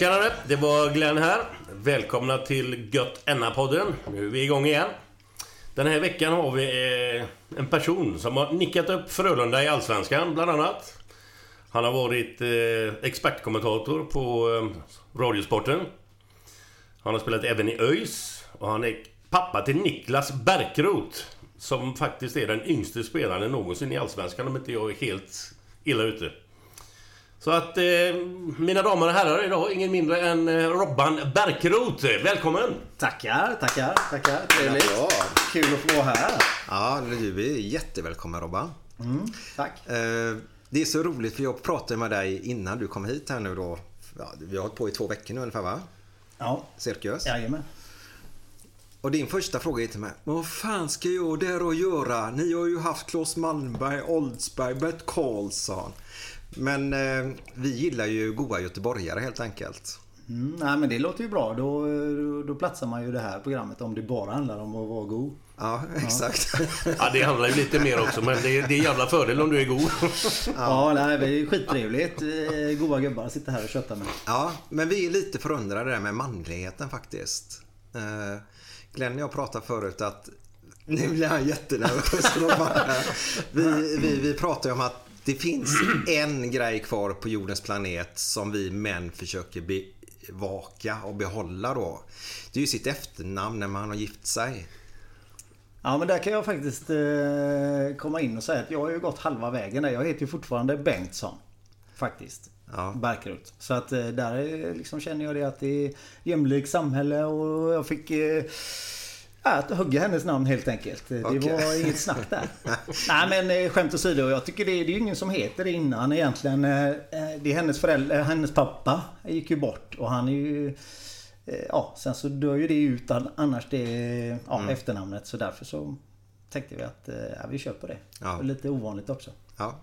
Tjenare, det var Glenn här. Välkomna till Gött Enna-podden. Nu är vi igång igen. Den här veckan har vi eh, en person som har nickat upp Frölunda i Allsvenskan, bland annat. Han har varit eh, expertkommentator på eh, Radiosporten. Han har spelat även i ÖIS. Och han är pappa till Niklas Bärkroth. Som faktiskt är den yngste spelaren någonsin i Allsvenskan, om inte jag är helt illa ute. Så att, eh, mina damer och herrar idag, ingen mindre än eh, Robban Bärkroth. Välkommen! Tackar, tackar, tackar. Trevligt. Ja. Kul att få vara här. Ja, du är jättevälkommen Robban. Tack. Eh, Det är så roligt för jag pratade med dig innan du kom hit här nu då. Ja, vi har hållit på i två veckor nu ungefär va? Ja, Cirkus. jajamän. Och din första fråga är till mig. Vad fan ska jag där och göra? Ni har ju haft Claes Malmberg, Oldsberg, Bert Karlsson. Men eh, vi gillar ju goa göteborgare helt enkelt. Mm, nej men det låter ju bra. Då, då, då platsar man ju det här programmet om det bara handlar om att vara god. Ja, exakt. Ja, det handlar ju lite mer också, men det är, det är jävla fördel om du är god. Ja, nej, det är skittrevligt. Eh, Goa gubbar sitta här och kötta med. Ja, men vi är lite förundrade där med manligheten faktiskt. Eh, Glenn och jag pratade förut att nu blir han jättenervös. vi, vi, vi pratade ju om att det finns en grej kvar på jordens planet som vi män försöker bevaka och behålla då. Det är ju sitt efternamn när man har gift sig. Ja men där kan jag faktiskt eh, komma in och säga att jag har ju gått halva vägen där. Jag heter ju fortfarande Bengtsson. Faktiskt. Ja. Bärkrut. Så att eh, där är, liksom känner jag det att det är jämlikt samhälle och jag fick eh, att hugga hennes namn helt enkelt. Det Okej. var inget snack där. Nej men eh, skämt åsido. Jag tycker det, det är ju ingen som heter det innan egentligen. Eh, eh, Det är hennes föräldrar, hennes pappa gick ju bort och han är ju Ja, sen så dör ju det ut an- annars det ja, Mm. efternamnet. Så därför så tänkte vi att ja, vi kör på det. Ja. Lite ovanligt också. Ja.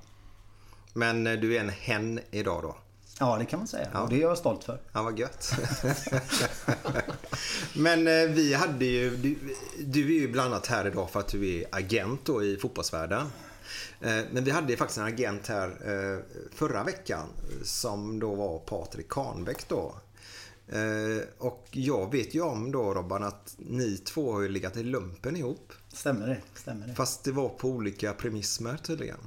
Men du är en hen idag då? Ja, det kan man säga. Ja. Och det är jag stolt för. Ja, vad gött. Men eh, vi hade ju, du, du är ju bland annat här idag för att du är agent då i fotbollsvärlden. Eh, Men vi hade ju faktiskt en agent här eh, förra veckan som då var Patrik Kahnbäck då. Och jag vet ju om då Robban att ni två har ju legat i lumpen ihop. Stämmer det. Stämmer det. Fast det var på olika premismer tydligen.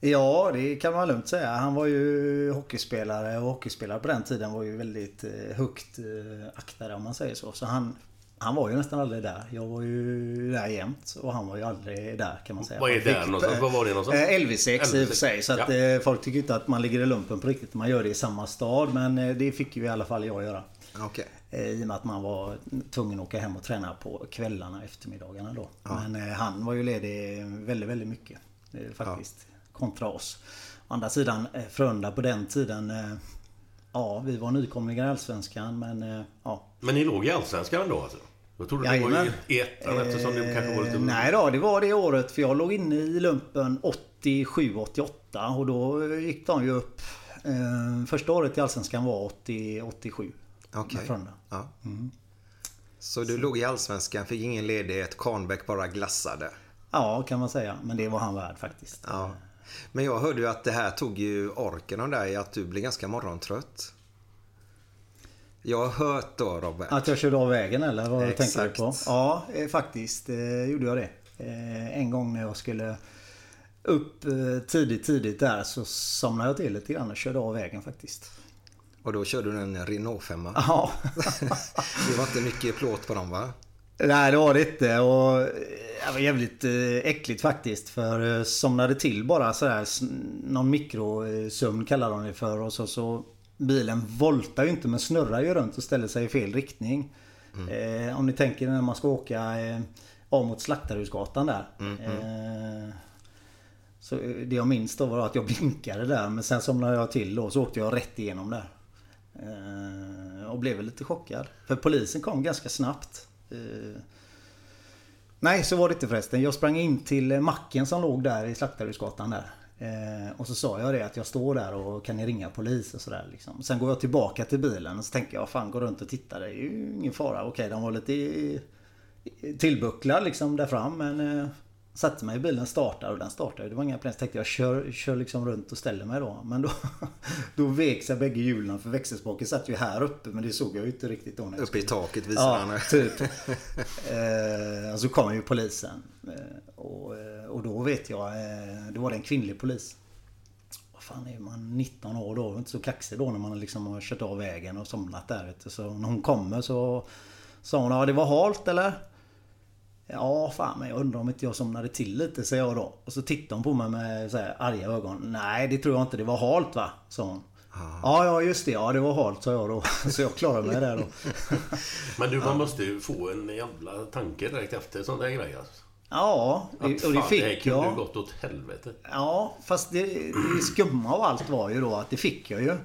Ja, det kan man lugnt säga. Han var ju hockeyspelare och hockeyspelare på den tiden var ju väldigt eh, högt eh, aktade om man säger så. Så han, han var ju nästan aldrig där. Jag var ju där jämt och han var ju aldrig där kan man säga. Vad är där någonstans? Var var det någonstans? Eh, LV6 i och för LV6. sig. Så att Ja. eh, folk tycker inte att man ligger i lumpen på riktigt. Man gör det i samma stad. Men eh, det fick ju i alla fall jag göra. Eh, I och med att man var tvungen att åka hem och träna på kvällarna, eftermiddagarna då. Men eh, han var ju ledig väldigt, väldigt mycket. eh, Faktiskt. Kontra oss. Å andra sidan, eh, Frölunda på den tiden. eh, Ja, vi var nykomlingar i Allsvenskan men eh, ja. Men ni låg i Allsvenskan ändå alltså? Jag trodde det var Jajamän. i, ettan eftersom det kanske var lite... Nej då, det var det året för jag låg inne i lumpen 87-88 och då gick de ju upp. Första året i Allsvenskan var 80, 87. Okej. Frölunda. Ja. Så du låg i Allsvenskan, fick ingen ledighet, Kahnbäck bara glassade. Ja, kan man säga. Men det var han värd faktiskt. Ja. Men jag hörde ju att det här tog ju orken av dig, att du blev ganska morgontrött. Jag har hört då Robert. Att jag körde av vägen eller vad Exakt. tänker du på? Ja, eh, faktiskt eh, gjorde jag det. Eh, en gång när jag skulle upp tidigt, tidigt där så somnade jag till lite grann och körde av vägen faktiskt. Och då körde du en Renault 5 Ja. Det var inte mycket plåt på dem va? Nej, det var det inte. Och eh, det var jävligt eh, äckligt faktiskt. För eh, somnade till bara sådär. Någon mikrosömn kallar de det för. Och så, så bilen voltar ju inte men snurrar ju runt och ställer sig i fel riktning. Eh, om ni tänker när man ska åka eh, av mot Slaktarhusgatan där. Eh, så eh, det jag minns då var att jag blinkade där men sen somnade jag till då så åkte jag rätt igenom där. Eh, och blev lite chockad. För polisen kom ganska snabbt. Eh, nej, så var det inte förresten. Jag sprang in till macken som låg där i Slaktarhusgatan där. Eh, och så sa jag det att jag står där och kan ni ringa polis och sådär liksom. Sen går jag tillbaka till bilen och så tänker jag fan gå runt och titta. Det är ju ingen fara. Okej, de var lite tillbucklad liksom där fram men eh, Satte mig i bilen, startade och den startade. Det var inga problem. Så tänkte jag kör, kör liksom runt och ställer mig då. Men då, då vek sig bägge hjulen för växelspaken satt ju här uppe men det såg jag ju inte riktigt då. när Uppe i taket visar Ja, han. typ. eh, och så kom ju polisen. Eh, och, eh, och då vet jag, eh, då var det en kvinnlig polis. Vad fan är man 19 år då? Inte så kaxig då när man liksom har kört av vägen och somnat där. Så när hon kommer så sa hon, ja det var halt eller? Ja fan men jag undrar om inte jag somnade till lite säger jag då. Och så tittar hon på mig med så här arga ögon. Nej det tror jag inte, det var halt va? Sa hon. Ja ja just det, ja det var halt sa jag då. Så jag klarade mig där då. Men du, man måste ju få en jävla tanke direkt efter sån där grej alltså. Ja, Att det, och det fan, det här fick kunde jag. gått åt helvete. Ja, fast det, det skumma av allt var ju då att det fick jag ju.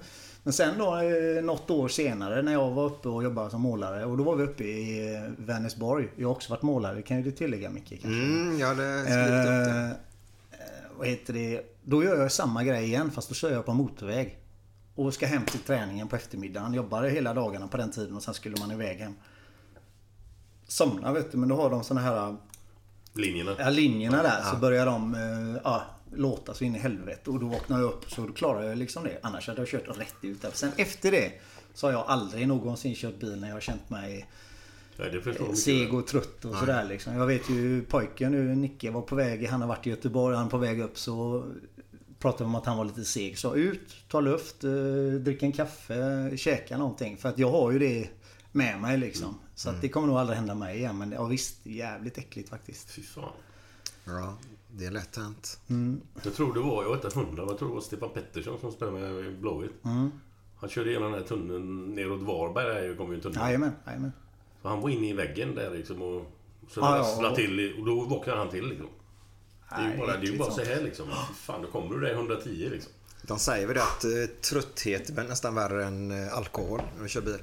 Men sen då eh, något år senare när jag var uppe och jobbade som målare och då var vi uppe i eh, Vänersborg. Jag har också varit målare, kan ju du tillägga Micke kanske? Mm, jag hade skrivit upp det. Eh, vad heter det? Då gör jag samma grej igen fast då kör jag på motorväg. Och ska hem till träningen på eftermiddagen. Jobbade hela dagarna på den tiden och sen skulle man iväg hem. Somnar vet du men då har de såna här Linjerna. Ja, linjerna där så börjar de ja, låta så in i helvete. Och då vaknar jag upp så då klarar jag liksom det. Annars hade jag kört rätt ut där. Sen efter det så har jag aldrig någonsin kört bil när jag har känt mig seg och trött och sådär liksom. Jag vet ju pojken nu, Nicke var på väg. Han har varit i Göteborg. Han är på väg upp så pratade om att han var lite seg. Så ut, ta luft, eh, drick en kaffe, käka någonting. För att jag har ju det med mig liksom. Så att det kommer nog aldrig hända mig igen. Men ja, visst, jävligt äckligt faktiskt. Fy fan. Ja, det är lätt hänt. Jag tror det var, jag vet inte hundra, men jag tror det var Stefan Pettersson som spelade med Blåvitt. Mm. Han körde igenom den här tunneln neråt Varberg, där kom ju en tunnel. Jajamän, jajamän. Så han var inne i väggen där liksom och... Så det ja, och- till och då vaknade han till liksom. Det är ju Nej, bara, det är bara så här liksom. Fan, då kommer du där i 110 liksom. De säger väl det att eh, trötthet är nästan värre än eh, alkohol när du kör bil.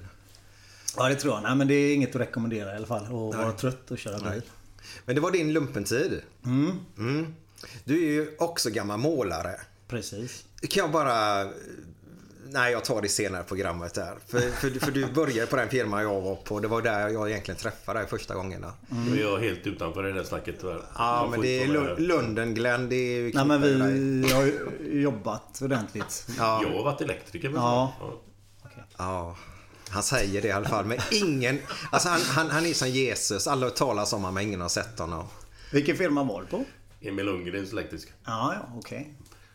Ja det tror jag. Nej men det är inget att rekommendera i alla fall. Att vara trött och köra bil. Men det var din lumpentid. Mm. Mm. Du är ju också gammal målare. Precis. Kan jag bara... Nej, jag tar det senare programmet där. För, för, för du började på den firman jag var på. Det var där jag egentligen träffade dig första gångerna. Är jag helt utanför det där snacket tyvärr. Mm. Ja, Jag men det är Lunden Glenn, det är ju Nej men knippa dig. vi har ju jobbat ordentligt. Ja. Jag har varit elektriker. men- Ja. Ja, han säger det i alla fall. Men ingen... Alltså han, han, han är som Jesus. Alla talas om honom men ingen har sett honom. Vilken firma var du på? Emil Lundgrens elektriska. Ja, ja, okej.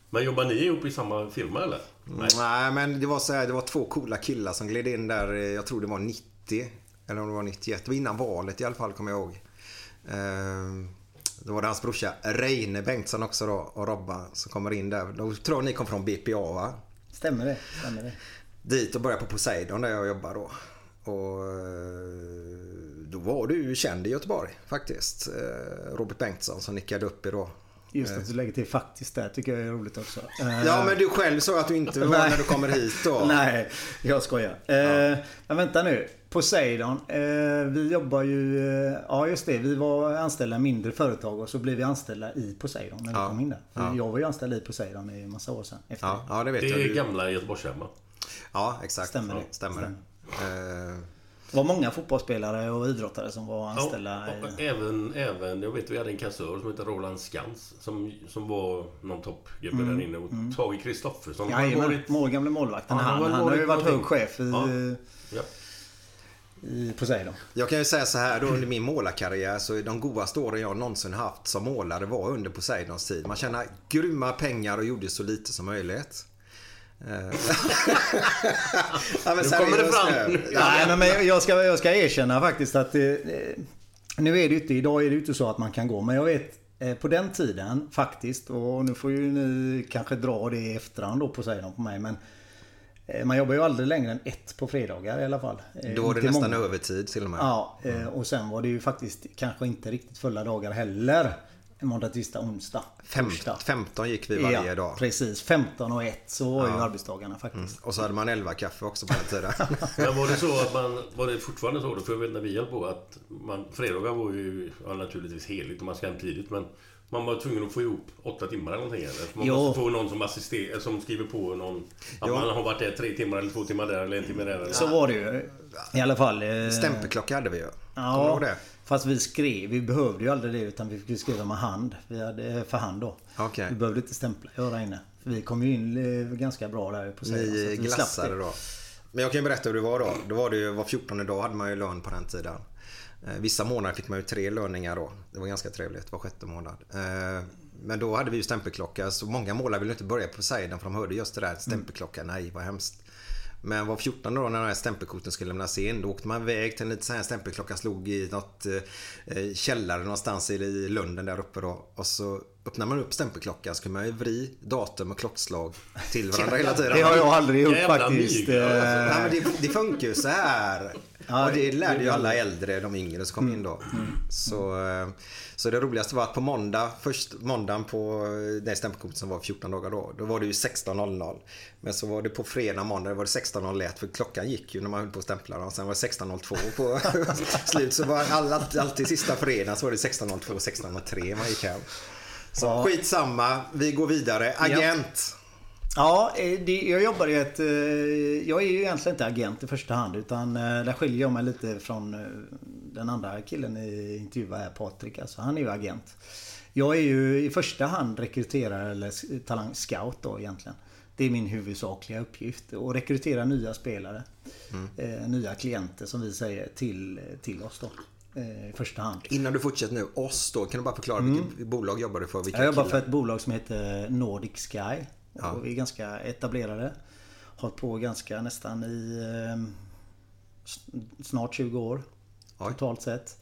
Men jobbar ni ihop i samma firma eller? Nej. Nej, men det var så här, det var två coola killar som gled in där, eh, jag tror det var 90. Eller om det var 91. Det var innan valet i alla fall, kommer jag ihåg. Ehm, Då var det hans brorsa Reine Bengtsson också då och Robban som kommer in där. Då tror jag ni kom från BPA va? Stämmer det? Stämmer det? Dit och började på Poseidon där jag jobbar då. Och eh, då var du ju känd i Göteborg faktiskt. Eh, Robert Bengtsson som nickade upp i då. Just att du lägger till faktiskt där tycker jag är roligt också. Eh, Ja men du själv sa att du inte var när du kommer hit då. Nej, jag skojar. Eh, men vänta nu. Poseidon. Eh, vi jobbar ju... Eh, ja, just det. Vi var anställda i mindre företag och så blev vi anställda i Poseidon när vi Ja. kom in där. För Ja. Jag var ju anställd i Poseidon i en massa år sedan. Efter Ja, ja det vet Det jag. är Du... gamla Göteborgshemma. Ja exakt. Stämmer det. Stämmer. Eh, Det var många fotbollsspelare och idrottare som var anställda. Ja, och i... även, även, jag vet vi hade en kassör som hette Roland Skans som, som var någon toppgubbe Mm, där inne. Och Tage Kristoffersson. har Jajamän, varit- gamle målvakten. Ja, han han, har han, har ju varit hög chef i, Ja. Ja. i Poseidon. Jag kan ju säga så här då under min målarkarriär så är de godaste åren jag någonsin haft som målare var under Poseidons tid. Man tjänade grymma pengar och gjorde så lite som möjligt. Eh, ja, men Nu kommer det fram. nu. Nej, men- men jag ska, jag ska erkänna faktiskt att eh, nu är det inte, idag är det inte så att man kan gå. Men jag vet eh, på den tiden faktiskt och nu får ju ni kanske dra det i efterhand då på Poseidon på mig. Men eh, man jobbar ju aldrig längre än ett på fredagar i alla fall. Eh, Då var det nästan många. övertid till och med. Ja, eh, och sen var det ju faktiskt kanske inte riktigt fulla dagar heller. Måndag, tisdag, onsdag. Fem, torsdag. 15 gick vi varje ja, dag. Precis, 15 och 1 så var ju arbetsdagarna faktiskt. Och så hade man 11 kaffe också på den tiden. Men var det så att man... Var det fortfarande så då? För jag vet när vi höll på att man... Fredagar var ju ja, naturligtvis heligt och man ska hem tidigt men man var tvungen att få ihop åtta timmar eller någonting eller? Man Jo. måste få någon som assisterar, som skriver på någon... Att Jo. man har varit där tre timmar eller två timmar där eller en timme där eller... Så var det ju. I alla fall. eh, Stämpelklocka hade vi ju. Kommer du Ja, ihåg det? Fast vi skrev, vi behövde ju aldrig det utan vi fick skriva med hand. Vi hade för hand då. Okej. Vi behövde inte stämpla göra inne. Vi kom ju in eh, ganska bra där på så Ni glassade då. Men jag kan ju berätta hur det var då. Då var det ju var 14 dag hade man ju lön på den tiden. Eh, Vissa månader fick man ju tre löningar då. Det var ganska trevligt var sjätte månad. Eh, Men då hade vi ju stämpelklocka så många målare ville inte börja på Poseidon för de hörde just det där stämpelklocka. Nej vad hemskt. Men var 14 då när den här stämpelkorten skulle lämnas in då åkte man iväg till en liten sån här stämpelklocka slog i något eh, källare någonstans i, Lunden där uppe då. Och så öppnade man upp stämpelklockan så kunde man ju vri datum och klockslag till varandra hela tiden. Det har jag aldrig gjort faktiskt. mygel, alltså. Eh, Nej, men det, det funkar ju så här. Ja, och det lärde ju alla äldre, de yngre som kom in då. Så, eh, så det roligaste var att på måndag, först måndagen på det stämpelkortet som var 14 dagar då, då var det ju 16.00. Men så var det på fredag, måndag, var det 16.01 för klockan gick ju när man höll på att stämpla dem. Sen var det 16.02 på slut. Så var alla, alltid sista fredagen så var det 16.02, 16.03 man gick hem. Så Ja. skitsamma, vi går vidare. Agent. Ja, eh, det, jag jobbar i ett... eh, Jag är ju egentligen inte agent i första hand utan eh, där skiljer jag mig lite från den andra killen i intervjun här, Patrik. Alltså, han är ju agent. Jag är ju i första hand rekryterare eller talang scout då egentligen. Det är min huvudsakliga uppgift. Att rekrytera nya spelare. Eh, nya klienter som vi säger till, till oss då. Eh, I första hand. Innan du fortsätter nu, oss då, kan du bara förklara vilket bolag jobbar du för? Vilka Jag jobbar för killar? ett bolag som heter Nordic Sky. Ja. Och vi är ganska etablerade. Hållit på ganska nästan i eh, s- snart 20 år. Oj. Totalt sett.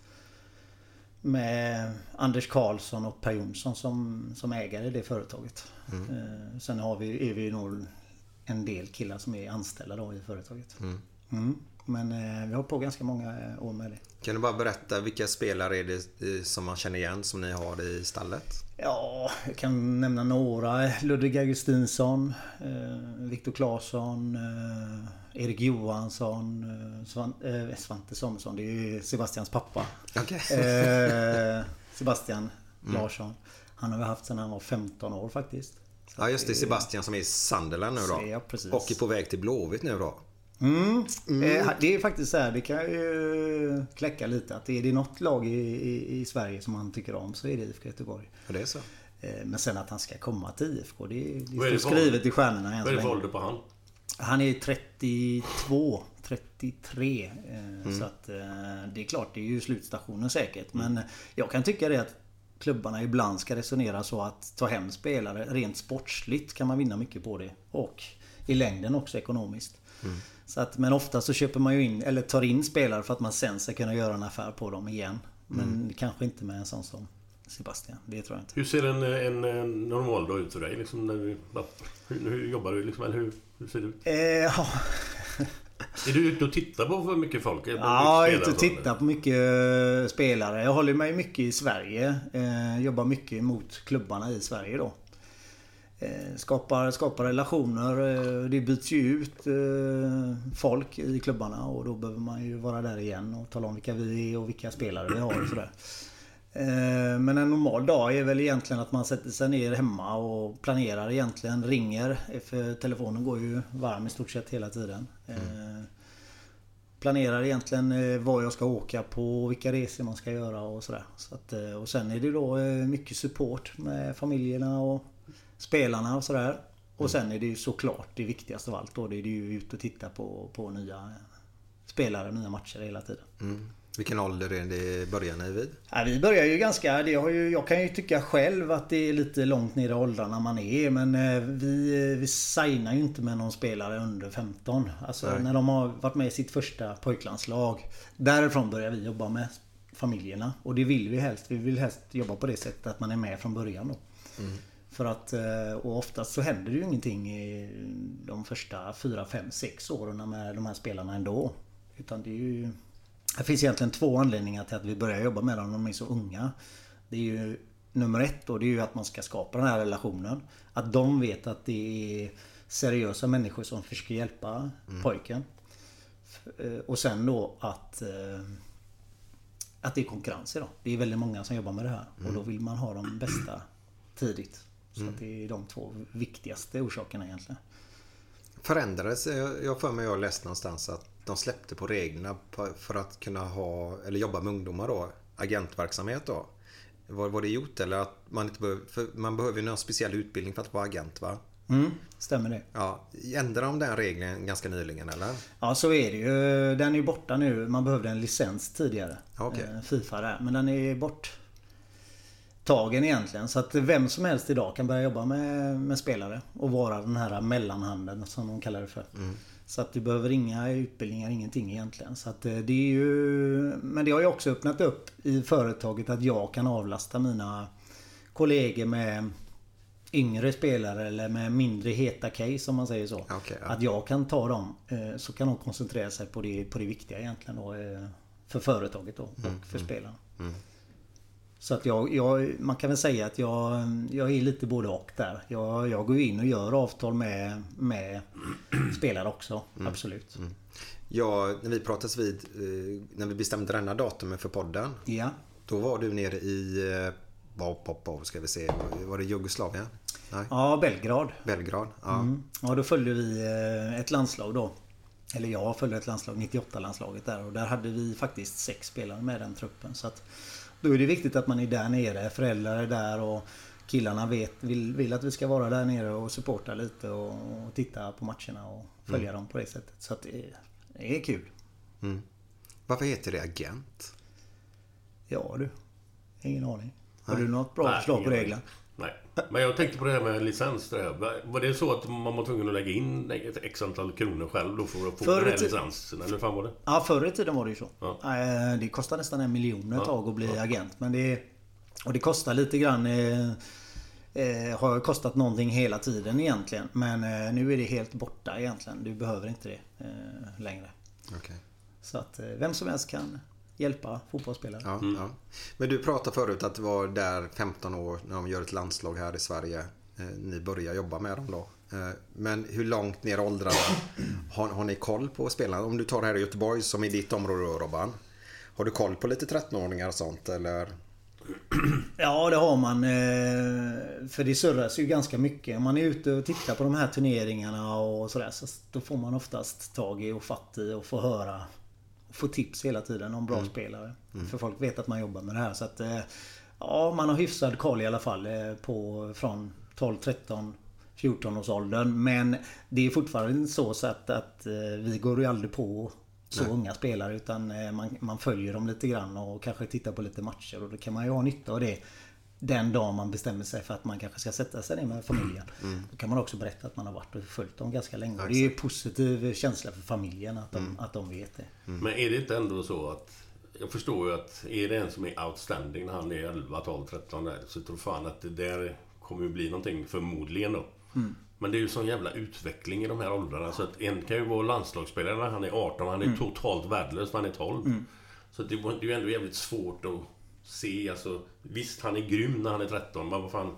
Med Anders Karlsson och Per Jonsson som, som ägare i det företaget. Mm. Eh, sen har vi, är vi nog en del killar som är anställda då i företaget. Mm. Men eh, vi har på ganska många år med det. Kan du bara berätta vilka spelare är det eh, som man känner igen som ni har i stallet? Ja, jag kan nämna några. Ludvig Augustinsson, eh, Viktor Claesson, eh, Erik Johansson, eh, Svan, eh, Svante Samuelsson. Det är ju Sebastians pappa. Okej. Eh, Sebastian Larsson. Han har vi haft sedan han var 15 år faktiskt. Ja just det, Sebastian som är i Sunderland nu då. Ja, precis. Och är på väg till Blåvitt nu då. Eh, det är faktiskt så här, det kan ju kläcka lite. Att är det något lag i, i, i Sverige som han tycker om så är det IFK Göteborg. Ja, det är så. Eh, Men sen att han ska komma till IFK, det, det det står för skrivet i stjärnorna än Vad är det för ålder på han? Han är 32, 33. eh, Mm. Så att det är klart, det är ju slutstationen säkert. Men jag kan tycka det att klubbarna ibland ska resonera så att ta hem spelare. Rent sportsligt kan man vinna mycket på det. Och i längden också ekonomiskt. Så att, men ofta så köper man ju in, eller tar in spelare för att man sen ska kunna göra en affär på dem igen. Men kanske inte med en sån som Sebastian. Det tror jag inte. Hur ser en, en, en normal dag ut för dig? Liksom när du, hur, hur jobbar du? Liksom, eller hur, hur ser det ut? Eh, ja, Är du ute och tittar på för mycket folk? Är Ja, mycket ute och tittar på mycket eh, spelare. Jag håller mig mycket i Sverige. Eh, jobbar mycket mot klubbarna i Sverige då. Eh, skapar, skapar relationer. Eh, det byts ju ut eh, folk i klubbarna och då behöver man ju vara där igen och tala om vilka vi är och vilka spelare vi har och sådär. Men en normal dag är väl egentligen att man sätter sig ner hemma och planerar egentligen. Ringer. För telefonen går ju varm i stort sett hela tiden. Mm. Planerar egentligen vad jag ska åka på, vilka resor man ska göra och sådär. Så att, och sen är det då mycket support med familjerna och spelarna och sådär. Och sen är det ju såklart det viktigaste av allt då. Det är ju ut och titta på, på nya spelare, nya matcher hela tiden. Mm. Vilken ålder är det börjar ni vid? Ja, vi börjar ju ganska... Det har ju, jag kan ju tycka själv att det är lite långt ner i åldrarna man är. Men eh, vi, eh, vi signar ju inte med någon spelare under 15. Alltså Nej. när de har varit med i sitt första pojklandslag. Därifrån börjar vi jobba med familjerna. Och det vill vi helst. Vi vill helst jobba på det sättet att man är med från början då. För att, eh, och oftast så händer det ju ingenting i de första 4, 5, 6 åren med de här spelarna ändå. Utan det är ju... Det finns egentligen två anledningar till att vi börjar jobba med dem när de är så unga. Det är ju nummer ett då, det är ju att man ska skapa den här relationen. Att de vet att det är seriösa människor som försöker hjälpa pojken. Eh, Och sen då att eh, att det är konkurrens idag. Det är väldigt många som jobbar med det här och då vill man ha de bästa tidigt. Så att det är de två viktigaste orsakerna egentligen. Förändrades, jag för mig jag läst någonstans att de släppte på reglerna för att kunna ha, eller jobba med ungdomar då, agentverksamhet då. Var, var det gjort eller att man inte behöver, man behöver någon speciell utbildning för att vara agent va? Mm, stämmer det? Ja, ändrade de den regeln ganska nyligen eller? Ja så är det ju. Den är ju borta nu. Man behövde en licens tidigare. Okej. Eh, Fifa där. Men den är bort tagen egentligen. Så att vem som helst idag kan börja jobba med, med spelare. Och vara den här mellanhanden som de kallar det för. Så att du behöver inga utbildningar, ingenting egentligen. Så att eh, det är ju... Men det har ju också öppnat upp i företaget att jag kan avlasta mina kollegor med yngre spelare eller med mindre heta case om man säger så. Okej, ja. Att jag kan ta dem eh, så kan de koncentrera sig på det, på det viktiga egentligen då. eh, För företaget då Mm, och för spelarna. Så att jag, jag, man kan väl säga att jag, jag är lite både och där. Jag, jag går in och gör avtal med, med spelare också. Mm. Absolut. Ja, när vi pratades vid, eh, när vi bestämde denna datumet för podden. Ja. Då var du nere i, eh, vad ska vi se, var det Jugoslavien? Nej, ja, Belgrad. Belgrad. Ja. Mm. Ja, då följde vi eh, ett landslag då. Eller jag följde ett landslag, 98-landslaget där. Och där hade vi faktiskt sex spelare med den truppen. Så att då är det viktigt att man är där nere. Föräldrar är där och killarna vet, vill, vill att vi ska vara där nere och supporta lite och, och titta på matcherna och följa dem på det sättet. Så att det, det är kul. Varför heter det agent? Ja du. Ingen aning. Har Nej. du något bra förslag på ingen regler? aning. Nej. Men jag tänkte på det här med licens. Det här. Var det så att man var tvungen att lägga in ett x antal kronor själv då för att få Förr den här licensen? Eller hur fan var det? Ja, förr i tiden var det ju så. Ja. Eh, Det kostar nästan en miljon ett Ja, tag att bli agent. Men det, och det kostar lite grann. Eh, eh, har kostat någonting hela tiden egentligen. Men eh, nu är det helt borta egentligen. Du behöver inte det eh, längre. Okej. Så att eh, vem som helst kan hjälpa fotbollsspelare. Ja, ja. Men du pratade förut att det var där 15 år när de gör ett landslag här i Sverige. Eh, ni börjar jobba med dem då. Eh, men hur långt ner i åldrarna har, har ni koll på spelarna? Om du tar det här i Göteborg som i ditt område då Robban. Har du koll på lite 13-åringar och sånt eller? Ja det har man. eh, För det surras ju ganska mycket. Om man är ute och tittar på de här turneringarna och sådär. Så då får man oftast tag i och fatt i och få höra. Få tips hela tiden om bra spelare. För folk vet att man jobbar med det här. Så att eh, Ja man har hyfsad koll i alla fall eh, på från 12, 13 14 års åldern. Men det är fortfarande så så att, att eh, vi går ju aldrig på så unga spelare utan man, man följer dem lite grann och kanske tittar på lite matcher och då kan man ju ha nytta av det. Den dag man bestämmer sig för att man kanske ska sätta sig ner med familjen. Mm. Då kan man också berätta att man har varit och följt dem ganska länge. Och det är ju en positiv känsla för familjen att de, Mm. att de vet det. Men är det inte ändå så att... Jag förstår ju att är det en som är outstanding när han är 11, 12, 13 där så tror fan att det där kommer ju bli någonting förmodligen då. Mm. Men det är ju sån jävla utveckling i de här åldrarna så att en kan ju vara landslagsspelare när han är 18 han är Mm. totalt värdelös när han är 12. Så det, var- det är ju ändå jävligt svårt att se alltså. Visst, han är grym när han är 13 men vad fan...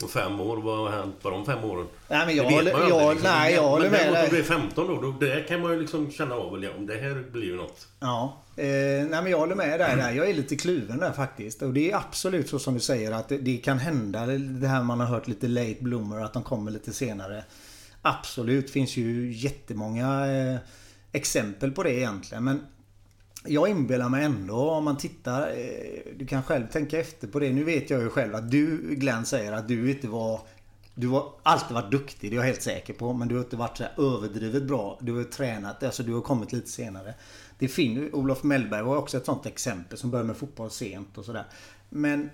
På fem år, vad har hänt på de fem åren? Nej, men jag Det vet man jag- aldrig, liksom. nej, jag håller men med dig. du är 15 då, då där kan man ju liksom känna av om det här blir ju något. Ja, eh, nej men jag håller med dig där. Jag är lite kluven där faktiskt. Och det är absolut så som du säger att det, det kan hända. Det här man har hört lite late bloomer, att de kommer lite senare. Absolut, finns ju jättemånga eh, exempel på det egentligen. Men jag inbillar mig ändå om man tittar. Eh, du kan själv tänka efter på det. Nu vet jag ju själv att du Glenn säger att du inte var du har alltid varit duktig, det är jag helt säker på. Men du har inte varit så här överdrivet bra. Du har tränat, alltså du har kommit lite senare. Det finns, Olof Mellberg var också ett sånt exempel som började med fotboll sent och sådär. Men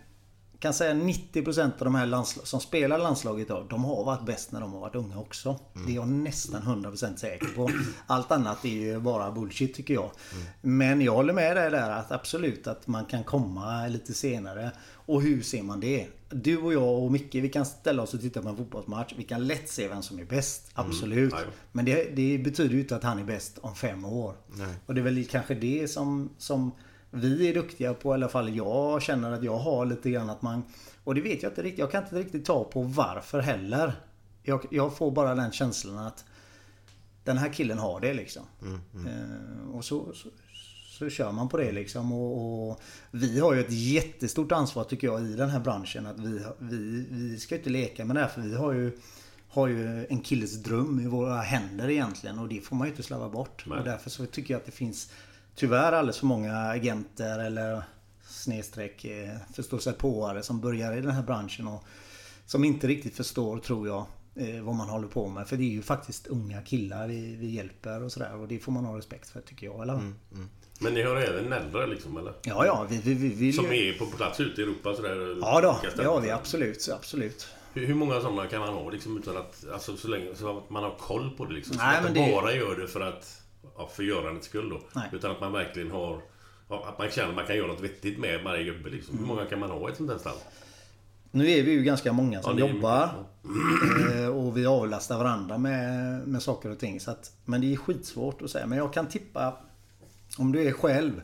kan säga 90% av de här som spelar landslaget idag, de har varit bäst när de har varit unga också. Det är jag nästan 100% säker på. Allt annat är ju bara bullshit tycker jag. Men jag håller med dig där att absolut att man kan komma lite senare. Och hur ser man det? Du och jag och Micke, vi kan ställa oss och titta på en fotbollsmatch. Vi kan lätt se vem som är bäst. Absolut. Ja, ja. Men det, det betyder ju inte att han är bäst om fem år. Nej. Och det är väl kanske det som, som vi är duktiga på. I alla fall jag känner att jag har lite grann att man... Och det vet jag inte riktigt. Jag kan inte riktigt ta på varför heller. Jag, jag får bara den känslan att den här killen har det liksom. Eh, och så, så, så kör man på det liksom. Och, och vi har ju ett jättestort ansvar tycker jag i den här branschen. Att vi, vi, vi ska inte leka med det här för vi har ju har ju en killes dröm i våra händer egentligen och det får man ju inte slarva bort. Nej. Och därför så tycker jag att det finns tyvärr alldeles för många agenter eller snedstreck eh, förståsigpåare som börjar i den här branschen och som inte riktigt förstår, tror jag, eh, vad man håller på med. För det är ju faktiskt unga killar vi, vi hjälper och sådär och det får man ha respekt för tycker jag. Eller? Men ni har även äldre liksom, eller? Ja, ja, vi, vi, vi vill Som ju... är på plats ute i Europa sådär? Ja då, det har vi absolut, absolut. Hur, hur många sådana kan man ha liksom utan att... Alltså så länge så att man har koll på det liksom? Så Nej, att man det- bara gör det för att... Ja, för görandets skull då. Nej. Utan att man verkligen har... ja, Att man känner att man kan göra något vettigt med varje gubbe liksom. Hur många kan man ha i ett sånt här stall? Nu är vi ju ganska många som Ja, jobbar. Eh, Och vi avlastar varandra med, med saker och ting. Så att, men det är skitsvårt att säga. Men jag kan tippa. Om du är själv.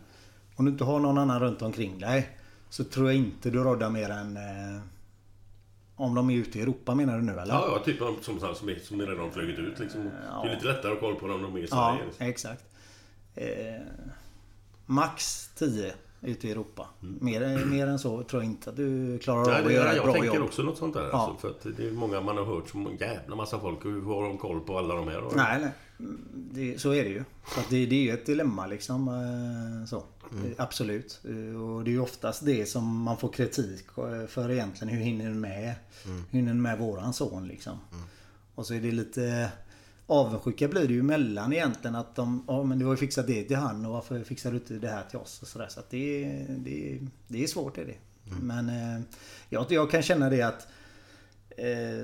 Om du inte har någon annan runt omkring dig. Så tror jag inte du roddar mer än... Om de är ute i Europa menar du nu eller? Ja, ja typ som, som, som, som redan flugit ut liksom. Det är lite lättare att ha koll på dem om de är i Ja, Sverige. liksom. exakt. Eh, max 10 ute i Europa. Mer, mer än så tror jag inte att du klarar Nej, av det, att göra ett jag bra tänker jobb. också något sånt där. Ja. Alltså, för att det är många man har hört som jävla massa folk. Hur har de koll på alla de här? Nej, nej. Det, så är det ju. Så det, det är ju ett dilemma liksom. eh, Så. Mm. Eh, Absolut. Eh, Och det är ju oftast det som man får kritik eh, för egentligen. Hur hinner du med? Mm. Hur hinner du med våran son liksom? Och så är det lite avundsjuka blir det ju mellan egentligen att de, ja men du har ju fixat det till han och varför fixar du inte det här till oss och sådär. Så att det, det, det är svårt är det. Men eh, jag, jag kan känna det att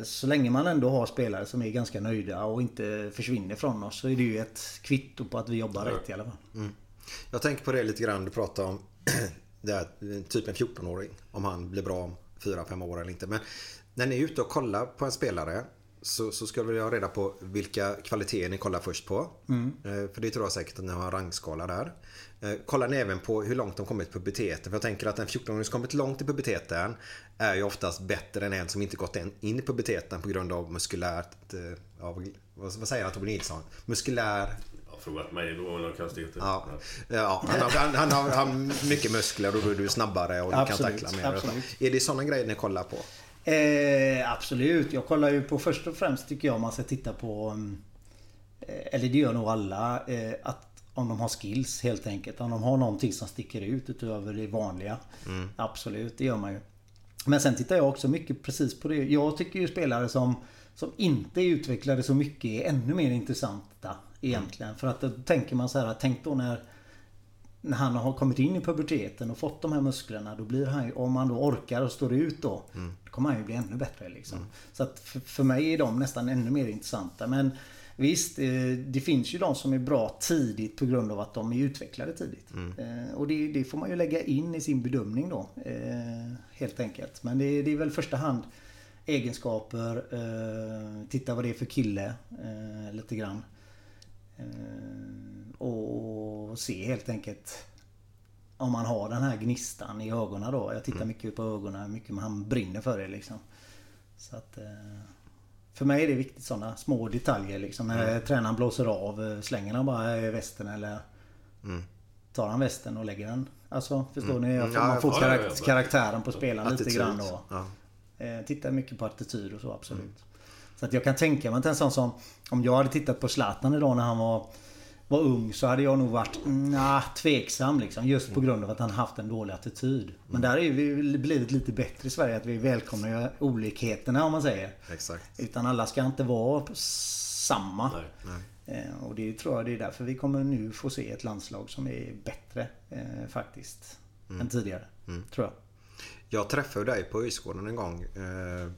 Så länge man ändå har spelare som är ganska nöjda och inte försvinner från oss så är det ju ett kvitto på att vi jobbar rätt i alla fall. Jag tänker på det lite grann du pratar om. Det här, typ en 14-åring. Om han blir bra om 4-5 år eller inte. Men när ni är ute och kollar på en spelare. Så, så ska vi ha reda på vilka kvaliteter ni kollar först på. Eh, För det tror jag säkert att ni har en rangskala där. Eh, Kollar ni även på hur långt de kommit i puberteten? För jag tänker att en 14-åring som kommit långt i puberteten är ju oftast bättre än en som inte gått in i puberteten på grund av muskulärt... eh, Ja, vad säger han Tobbe Nilsson? Muskulär... Frågat mig då några konstigheter. Ja, ja han, har, han, han, har, han har mycket muskler och då är du snabbare och du Absolut, kan tackla mer. absolut. Är det sådana grejer ni kollar på? Eh, absolut. Jag kollar ju på först och främst tycker jag man ska titta på mm, eh, Eller det gör nog alla. Eh, att om de har skills helt enkelt. Om de har någonting som sticker ut utöver det vanliga. Absolut, det gör man ju. Men sen tittar jag också mycket precis på det. Jag tycker ju spelare som, som inte är utvecklade så mycket är ännu mer intressanta egentligen. För att då tänker man så här, tänk då när när han har kommit in i puberteten och fått de här musklerna då blir han ju, om han då orkar och står ut då, då kommer han ju bli ännu bättre liksom. Så att för, för mig är de nästan ännu mer intressanta. Men visst, eh, det finns ju de som är bra tidigt på grund av att de är utvecklade tidigt. Eh, Och det, det får man ju lägga in i sin bedömning då. eh, Helt enkelt. Men det, det är väl i första hand egenskaper, titta vad det är för kille lite grann. Eh, och se helt enkelt om man har den här gnistan i ögonen då. Jag tittar mycket på ögonen, hur mycket han brinner för det liksom. Så att, eh, för mig är det viktigt sådana små detaljer liksom. När tränaren blåser av, eh, slänger han bara i västen eller tar han västen och lägger den? Alltså förstår ni? Att Ja, man får ja, karaktären på spelaren lite grann då. Ja. Tittar mycket på attityd och så absolut. Så att jag kan tänka mig att en sån som... Om jag hade tittat på Zlatan idag när han var, var ung så hade jag nog varit mm, nah, tveksam liksom. Just på grund av att han haft en dålig attityd. Men där är vi blivit lite bättre i Sverige. Att vi välkomnar olikheterna om man säger. Exakt. Utan alla ska inte vara samma. Eh, och det tror jag det är därför vi kommer nu få se ett landslag som är bättre eh, faktiskt. Än tidigare. Tror jag. Jag träffade dig på Öjsgården en gång. eh,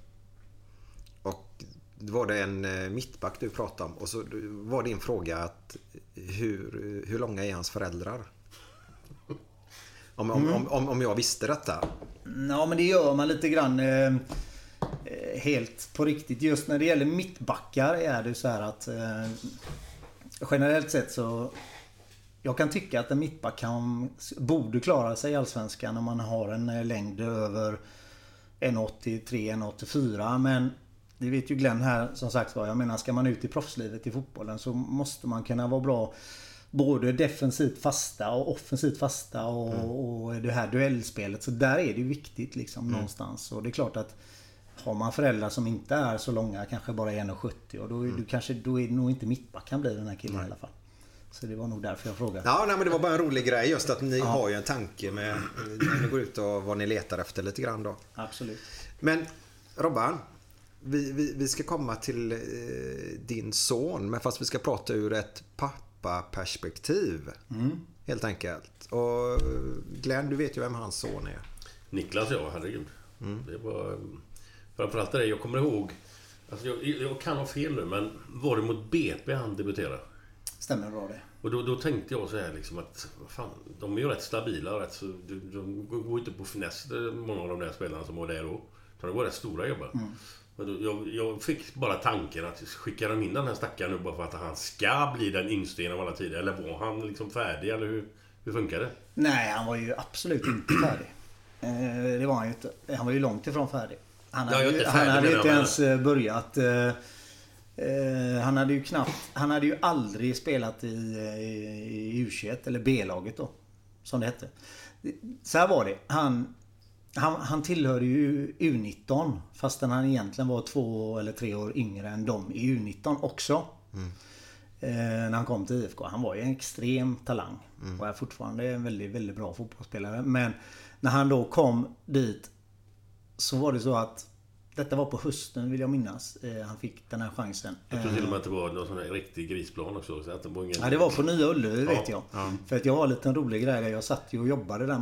var det en eh, mittback du pratade om. Och så var din fråga att hur, hur långa är hans föräldrar? Om, om, om, om, om jag visste detta. Ja men det gör man lite grann eh, helt på riktigt. Just när det gäller mittbackar är det så här att eh, generellt sett så jag kan tycka att en mittback kan, borde klara sig i Allsvenskan om man har en eh, längd över 1,83, 1,84 men det vet ju Glenn här som sagt var. Jag menar ska man ut i proffslivet i fotbollen så måste man kunna vara bra både defensivt fasta och offensivt fasta och, och det här duellspelet. Så där är det viktigt liksom någonstans. Och det är klart att har man föräldrar som inte är så långa, kanske bara 1,70 och då är, du kanske, då är det nog inte mittback han blir den här killen i alla fall. Så det var nog därför jag frågade. Ja, nej, men det var bara en rolig grej just att ni har ju en tanke med när ni går ut och vad ni letar efter lite grann då. Absolut. Men Robban, vi, vi, vi ska komma till eh, din son, men fast vi ska prata ur ett pappaperspektiv. Helt enkelt. Och eh, Glenn, du vet ju vem hans son är. Niklas ja, herregud. Det var... Framförallt det jag kommer ihåg... Alltså jag, jag kan ha fel nu, men var det mot BP han debuterade? Stämmer bra det. Och då, då tänkte jag så här liksom att... vad Fan, de är ju rätt stabila rätt så... De, de går inte på finess, det- många av de där spelarna som var där då. Utan det var rätt stora gubbar. Då, jag, jag fick bara tanken att skicka de in den här stackaren nu bara för att han ska bli den yngste genom alla tider? Eller var han liksom färdig? Eller hur, hur funkar det? Nej, han var ju absolut inte färdig. Eh, Det var han ju inte. Han var ju långt ifrån färdig. Han hade, ju, inte han hade inte ens eh, börjat. eh, Han hade ju knappt... Han hade ju aldrig spelat i, i U21 eller B-laget då. Som det hette. Så här var det. Han, han, han tillhörde ju U19 fastän han egentligen var två eller tre år yngre än dem i U19 också. Eh, när han kom till IFK. Han var ju en extrem talang. Och är fortfarande en väldigt, väldigt bra fotbollsspelare. Men när han då kom dit så var det så att detta var på hösten vill jag minnas. Eh, han fick den här chansen. Jag tror till och med att det var någon sån här riktig grisplan också. Så att det var ingen... Ja, det var på Nya Ullevi vet Ja, jag. För att jag har en liten rolig grej där. Jag satt ju och jobbade där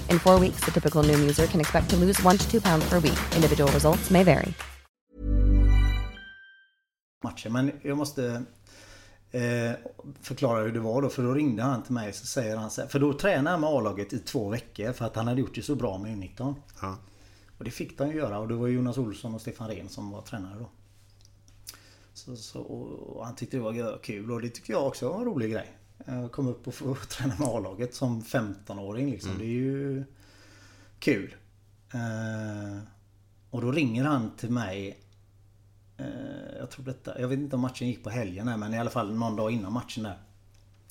In four weeks, the typical Noom user can expect to lose one to two pounds per week. Individual results may vary. matchen. Men jag måste eh, förklara hur det var då. För då ringde han till mig så säger han så här, För då tränade han med A-laget i två veckor för att han hade gjort det så bra med U19. Ja. Och det fick de ju göra och det var Jonas Olsson och Stefan Rehn som var tränare då. Så, så, och han tyckte det var kul och det tyckte jag också var en rolig grej. Eh, Kom upp och få träna med A-laget som 15-åring liksom. Det är ju kul. Eh, och då ringer han till mig Eh, Jag tror detta, jag vet inte om matchen gick på helgen här, men i alla fall någon dag innan matchen där.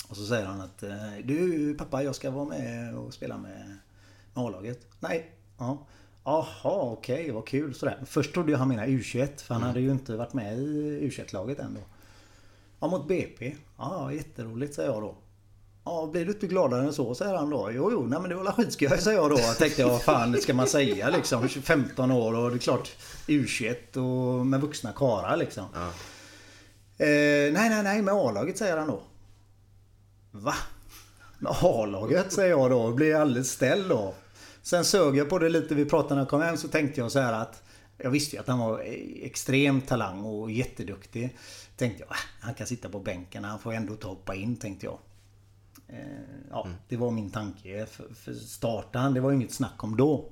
Och så säger han att Du pappa jag ska vara med och spela med, med A-laget. Nej. Ja. Jaha okej vad kul sådär. Först trodde jag han menade U21 för han hade ju inte varit med i U21-laget än då. Ja mot BP. Ja jätteroligt säger jag då. Ja, blir du inte gladare än så? Säger han då. Jo, jo, nej men det var väl skitskoj säger jag då. Jag tänkte, vad fan ska man säga liksom? 15 år och det är klart U21 och med vuxna karlar liksom. Eh, nej, nej, nej, med A-laget säger han då. Va? Med A-laget säger jag då. Blir alldeles ställd då. Sen sög jag på det lite. Vi pratade när jag kom hem så tänkte jag så här att jag visste ju att han var extrem talang och jätteduktig. Tänkte jag, "Ah, han kan sitta på bänken. Han får ändå ta hoppa in tänkte jag. Eh, Ja, det var min tanke. För, för starta han, det var ju inget snack om då.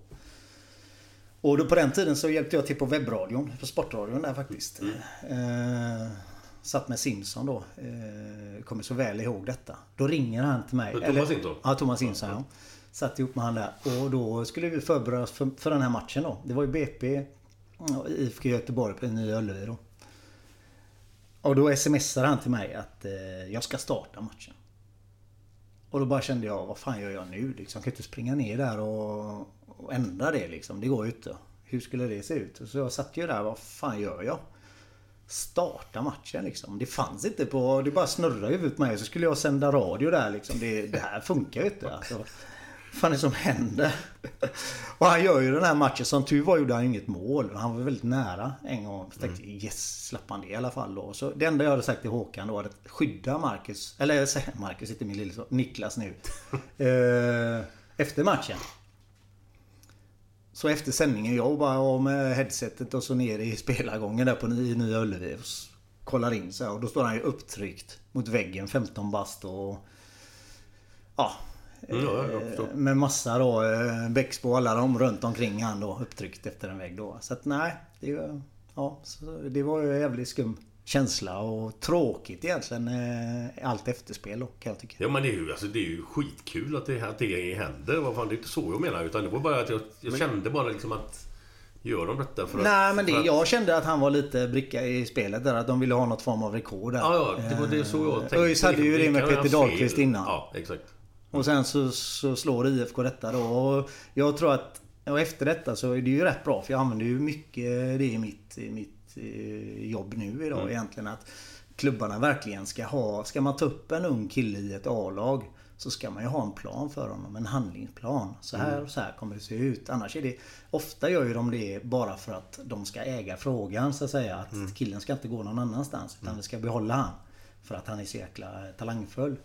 Och då på den tiden så hjälpte jag till på webbradion, på Sportradion där faktiskt. Eh, satt med Simson då. Eh, kommer så väl ihåg detta. Då ringer han till mig. Thomas Simson? Ja, Thomas Simson ja. Satt ihop med han där. Och då skulle vi förbereda oss för, för den här matchen då. Det var ju BP IFK Göteborg på Nya Ullevi då. Och då smsade han till mig att eh, jag ska starta matchen. Och då bara kände jag, vad fan gör jag nu? Liksom, jag kan inte springa ner där och, och ändra det liksom. Det går ju inte. Hur skulle det se ut? Så jag satt ju där, vad fan gör jag? Starta matchen liksom. Det fanns inte på... Det bara snurrade i huvudet på mig. Så skulle jag sända radio där liksom. Det, det här funkar ju inte. Alltså, fan är det som händer? Och han gör ju den här matchen. Som tur var gjorde han inget mål. Han var väldigt nära en gång. Så tänkte jag, yes, slapp han det i alla fall då. Så det enda jag hade sagt till Håkan då var att skydda Marcus. Eller Marcus, inte min lilleson. Niklas nu. eh, efter matchen. Så efter sändningen, jag bara av med headsetet och så ner i spelargången där på i Nya Ullevi. Kollar in så här, och då står han ju upptryckt mot väggen, 15 bast och... Ja. Mm, ja, eh, med massa då, eh, Bexbo och alla de runt omkring han då upptryckt efter en vägg då. Så att nej, det, var- ja, det var ju en jävligt skum känsla och tråkigt egentligen eh, allt efterspel då kan jag tycka. Ja men det är ju, alltså, det är ju skitkul att det, att det händer. Vad fan, det är inte så jag menar. Utan det var bara att jag, jag kände bara liksom att... Gör de detta för att... Nej men det, att, jag kände att han var lite bricka i spelet där. Att de ville ha något form av rekord där. Ja, ja, det var det så jag tänkte. ÖIS hade ju det med kan vara Peter. Dahlqvist innan. Ja, exakt. Och sen så, så slår IFK detta då. Och jag tror att och efter detta så är det ju rätt bra. För jag använder ju mycket det i mitt, i mitt eh, jobb nu idag Mm. egentligen. Att klubbarna verkligen ska ha... Ska man ta upp en ung kille i ett A-lag så ska man ju ha en plan för honom. En handlingsplan. Så här Mm. och så här kommer det se ut. Annars är det... Ofta gör ju de det bara för att de ska äga frågan så att säga. Att Mm. killen ska inte gå någon annanstans. Utan vi ska behålla han. För att han är så jäkla talangfull.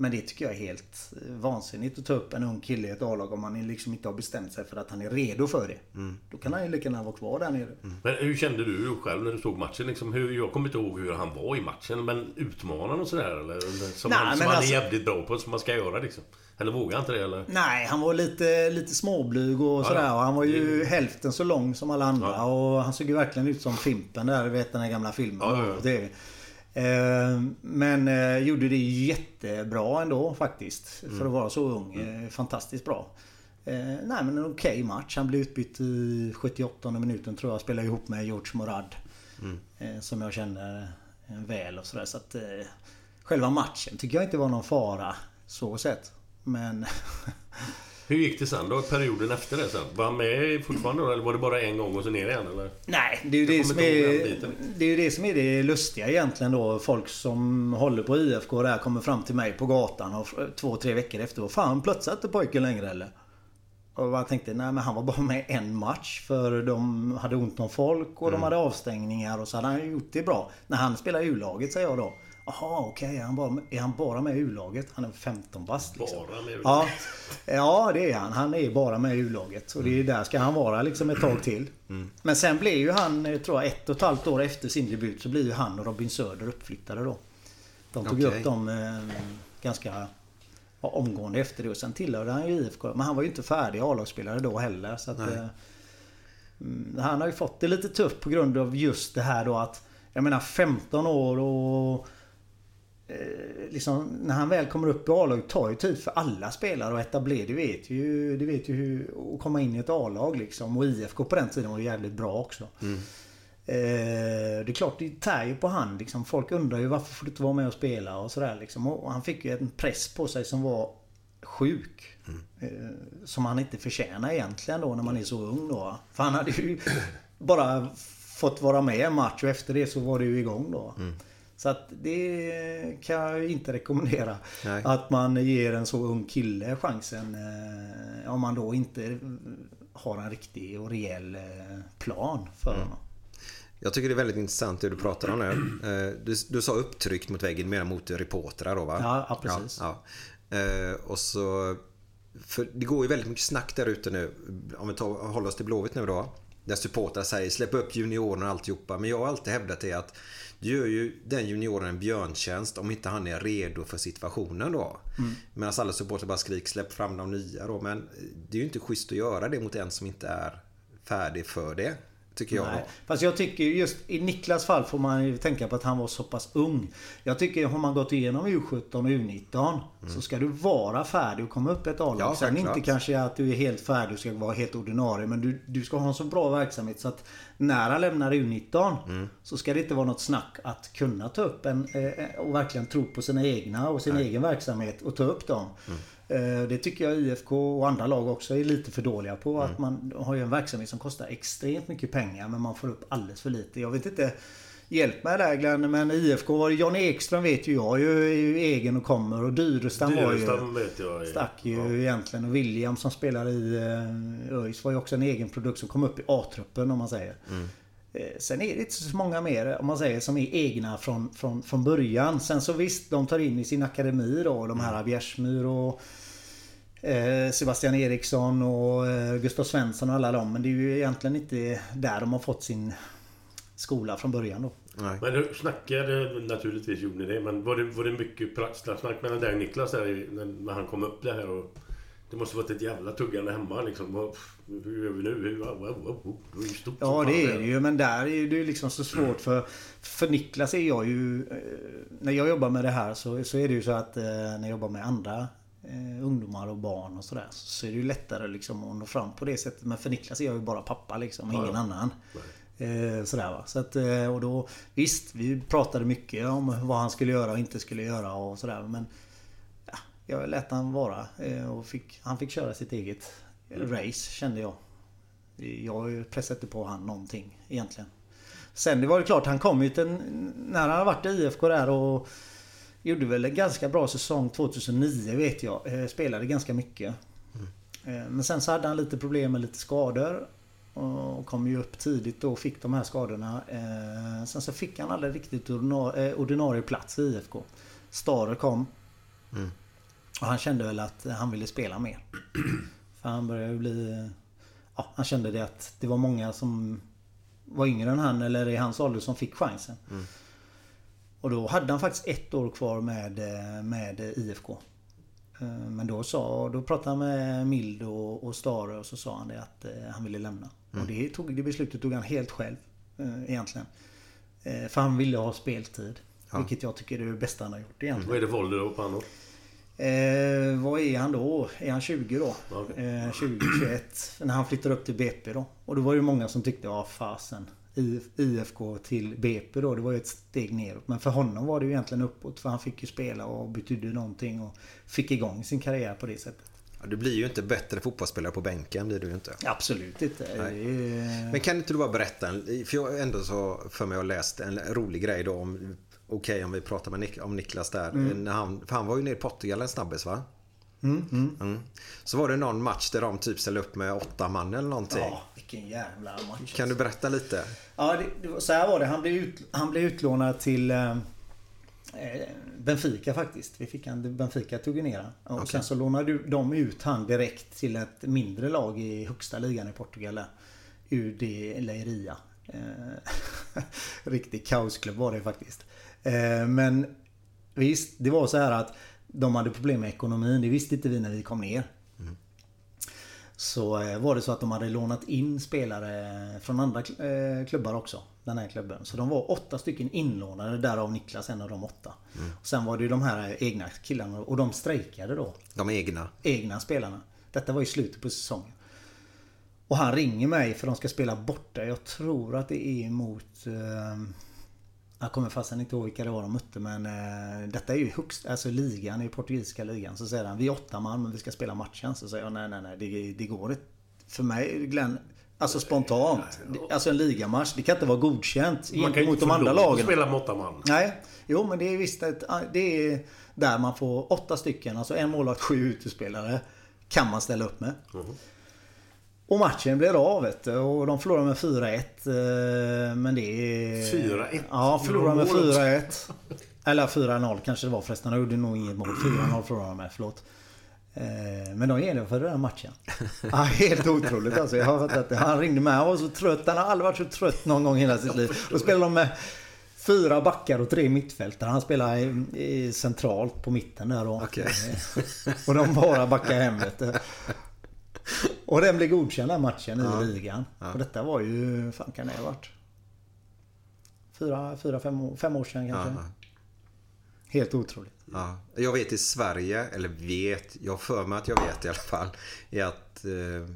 Men det tycker jag är helt eh, vansinnigt att ta upp en ung kille i ett A-lag om man liksom inte har bestämt sig för att han är redo för det. Då kan han ju lika gärna vara kvar där nere. Men hur kände du själv när du såg matchen? Liksom, hur, jag kommer inte ihåg hur han var i matchen. Men utmanaren och sådär eller? Som, Nej, han, som han alltså- är jävligt bra på, som man ska göra liksom. Eller vågar han inte det eller? Nej, han var lite, lite småblyg och Ja, sådär. ja. Och han var ju hälften så lång som alla andra. Och han såg ju verkligen ut som Fimpen där. Vet den här gamla filmen. Ja, ja, ja. Eh, Men eh, gjorde det jättebra ändå faktiskt. För Mm. att vara så ung. Eh, Fantastiskt bra. Nej men en okej match. Han blev utbytt i 78 minuten tror jag. Spelade ihop med George Morad. Mm. Som jag känner väl och sådär. Så att själva matchen tycker jag inte var någon fara så sett. Men Hur gick det sen då, perioden efter det sen? Var han med fortfarande då, eller var det bara en gång och så ner igen eller? Nej, det är ju det som är, det är det som är det lustiga egentligen då. Folk som håller på IFK där kommer fram till mig på gatan och två, tre veckor efter. Vad fan, plötsligt inte pojken längre eller? Och jag tänkte, nej men han var bara med en match för de hade ont om folk och de hade avstängningar och så hade han gjort det bra. När han spelar i U-laget säger jag då. Jaha okej, är, han bara, är han bara med U-laget? Han är 15 bast liksom. Bara med Ja, ja, det är han. Han är bara med i U-laget. Och det är där ska han vara liksom ett tag till. Men sen blev ju han, eh, tror jag, ett och ett halvt år efter sin debut så blir ju han och Robin Söder uppflyttade då. De tog Okej. upp dem eh, ganska omgående efter det. Och sen tillhörde han ju IFK. Men han var ju inte färdig A-lagsspelare då heller. Så att, eh, mm, han har ju fått det lite tufft på grund av just det här då att Jag menar 15 år och eh, liksom, när han väl kommer upp i A-laget tar ju tid för alla spelare att etablera. Det vet ju, det vet ju hur att komma in i ett A-lag liksom. Och IFK på den tiden var ju jävligt bra också. Eh, det är klart, det tär ju på han liksom. Folk undrar ju varför får du inte vara med och spela och sådär liksom. Och han fick ju en press på sig som var sjuk. Eh, som han inte förtjänar egentligen då när man är så ung då. För han hade ju bara fått vara med en match och efter det så var det ju igång då. Så att det kan jag inte rekommendera. Nej. Att man ger en så ung kille chansen. Eh, om man då inte har en riktig och rejäl eh, plan för honom. Jag tycker det är väldigt intressant det du pratar om nu. Eh, Du, du sa upptryckt mot väggen, mer mot reportrar då va? Ja, ja, precis. Ja, ja. Eh, Och så... För det går ju väldigt mycket snack där ute nu. Om vi tar, håller oss till Blåvitt nu då. Där supportrar säger släpp upp juniorerna och alltihopa. Men jag har alltid hävdat det att du gör ju den junioren en björntjänst om inte han är redo för situationen då. Mm. Medan alla supportrar bara skriker släpp fram de nya då. Men det är ju inte schysst att göra det mot en som inte är färdig för det. Tycker jag. Nej. Fast jag tycker just i Niklas fall får man ju tänka på att han var så pass ung. Jag tycker har man gått igenom U17 och U19 så ska du vara färdig och komma upp ett A-lag. Ja, Sen inte kanske att du är helt färdig och ska vara helt ordinarie. Men du, du ska ha en så bra verksamhet så att när han lämnar U19 så ska det inte vara något snack att kunna ta upp en eh, och verkligen tro på sina egna och sin egen verksamhet och ta upp dem. Eh, Det tycker jag IFK och andra lag också är lite för dåliga på. Att man har ju en verksamhet som kostar extremt mycket pengar men man får upp alldeles för lite. Jag vet inte Hjälp mig där Glenn, men IFK Jan Ekström vet ju jag ju, är ju egen och kommer och Dyrestam var ju... Vet jag. Stack ju egentligen och William som spelar i eh, ÖIS var ju också en egen produkt som kom upp i A-truppen om man säger. Eh, Sen är det inte så många mer om man säger som är egna från, från, från början. Sen så visst, de tar in i sin akademi då de här Bjärsmyr och eh, Sebastian Eriksson och eh, Gustav Svensson och alla dem. Men det är ju egentligen inte där de har fått sin skola från början då. Men du snackade, naturligtvis gjorde ni det, men var det, var det mycket snack mellan dig och Niklas där när, han kom upp det här och... Det måste varit ett jävla tuggande hemma liksom. Hur gör vi nu? Hur, det var ju stort Ja det är det ju men där är det ju liksom så svårt för För Niklas är jag ju eh, När jag jobbar med det här så, så är det ju så att eh, När jag jobbar med andra eh, Ungdomar och barn och sådär Så är det ju lättare liksom att nå fram på det sättet. Men för Niklas är jag ju bara pappa liksom Ingen ja. annan. Eh, Sådär va. Så att, eh, och då Visst vi pratade mycket om vad han skulle göra och inte skulle göra och sådär men ja, Jag lät han vara eh, och fick, han fick köra sitt eget race kände jag. Jag pressade inte på han någonting egentligen. Sen det var ju klart, han kom ju till När han har varit i IFK där och Gjorde väl en ganska bra säsong 2009 vet jag. Eh, Spelade ganska mycket. Eh, Men sen så hade han lite problem med lite skador. Och kom ju upp tidigt då och fick de här skadorna. Eh, Sen så fick han aldrig riktigt ordina- ordinarie plats i IFK. Stare kom. Och han kände väl att han ville spela mer. För han började bli... Ja, han kände det att det var många som var yngre än han eller i hans ålder som fick chansen. Och då hade han faktiskt ett år kvar med, eh, med IFK. Eh, Men då, sa, då pratade han med Mild och, och Stare och så sa han det att eh, han ville lämna. Och det, tog, det beslutet tog han helt själv egentligen. För han ville ha speltid. Vilket jag tycker är det bästa han har gjort egentligen. Vad är det för ålder då på honom? Eh, vad är han då? Är han 20 då? Okej. Eh, 20, 21. När han flyttar upp till BP då. Och då var det många som tyckte, ja fasen. IFK till BP då, det var ju ett steg neråt. Men för honom var det ju egentligen uppåt. För han fick ju spela och betydde någonting och fick igång sin karriär på det sättet. Ja, du blir ju inte bättre fotbollsspelare på bänken, blir du ju inte. Absolut inte. Nej. Men kan inte du bara berätta, för jag har ändå så för mig att ha läst en rolig grej då om Okej om vi pratar med Nik- om Niklas där. Mm. Han, för han var ju nere i Portugal en snabbis va? Mm, mm. Mm. Så var det någon match där de typ ställde upp med åtta man eller någonting. Ja, vilken jävla match. Kan du berätta lite? Ja, det, så här var det. Han blev, ut, han blev utlånad till eh, eh, Benfica faktiskt. Vi fick han, Benfica tog ner. Och Okej. sen så lånade de ut han direkt till ett mindre lag i högsta ligan i Portugal. UD Leiria. Eh, riktig kaosklubb var det faktiskt. Eh, men visst, det var så här att de hade problem med ekonomin. Det visste inte vi när vi kom ner. Så eh, var det så att de hade lånat in spelare från andra eh, klubbar också. Den här klubben. Så de var åtta stycken inlånade, därav Niklas en av de åtta. Och sen var det ju de här egna killarna och de strejkade då. De egna? Egna spelarna. Detta var i slutet på säsongen. Och han ringer mig för de ska spela borta. Jag tror att det är mot... Eh, jag kommer fasen inte ihåg vilka det var de mötte men eh, detta är ju högst, alltså ligan i portugisiska ligan. Så säger han vi är åtta man men vi ska spela matchen. Så säger jag nej nej nej det, det går inte. För mig Glenn, alltså spontant. Alltså en ligamatch, det kan inte vara godkänt Man kan mot de andra att lagen. spela med åtta man. Nej, jo men det är visst ett, det är där man får åtta stycken, alltså en målvakt, sju utespelare. Kan man ställa upp med. Och matchen blev av vet du, och de förlorade med 4-1. eh, Men det är... 4-1? Ja, förlorade med Gjorde de målet? 4-1. Eller 4-0 kanske det var förresten. De gjorde nog inget mål. 4-0 förlorade de med, förlåt. Eh, Men de genomförde den matchen. Ja, helt otroligt alltså. Jag har fattat det. Han ringde med. Han var så trött. Han har aldrig varit så trött någon gång i hela sitt liv. Då spelade de med fyra backar och tre mittfältare. Han spelar i, i centralt på mitten där då. Och de bara backar hem vet du. Och den blev godkänd den matchen Ja. i ligan. Ja. Och detta var ju, fan kan det ha varit? Fyra, fyra fem, fem år sedan kanske. Ja. Helt otroligt. Ja. Jag vet i Sverige, eller vet, jag har för mig att jag vet i alla fall, är att eh,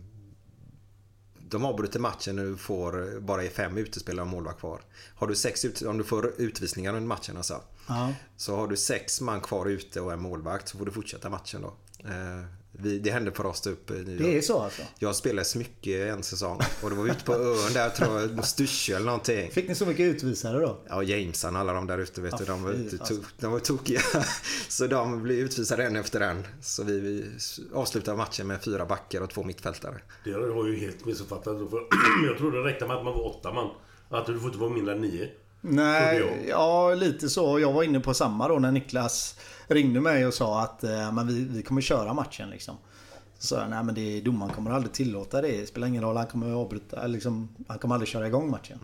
de avbryter matchen när du får bara är fem utespelare och målvakt kvar. Har du sex ut, om du får utvisningar under matchen alltså. Ja. Så har du sex man kvar ute och en målvakt så får du fortsätta matchen då. Eh, vi, det hände för oss typ nu. Det är så alltså? Jag spelade smycke en säsong och det var ute på ön där tror jag, Styrsö eller någonting. Fick ni så mycket utvisare då? Ja, Jamesarna, alla de där ute vet Ja, du. De var, ute, fasen. to, de var tokiga. Så de blev utvisade en efter en. Så vi, vi avslutade matchen med fyra backar och två mittfältare. Det har jag ju helt missuppfattat. Jag trodde det räckte med att man var åtta man. Att du får inte vara mindre än nio. Nej, ja lite så. Jag var inne på samma då när Niklas ringde mig och sa att eh, men vi, vi kommer köra matchen liksom. Så sa jag, nej men det, domaren kommer aldrig tillåta det. Det spelar ingen roll, han kommer avbryta, eller liksom, han kommer aldrig köra igång matchen.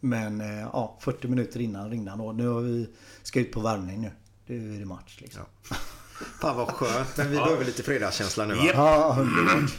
Men eh, ja, 40 minuter innan ringde han och nu har vi, ska ut på värmning nu. Nu är det match liksom. Fan vad skönt. Men vi Ja. behöver lite fredagskänsla nu va? Ja, underbart.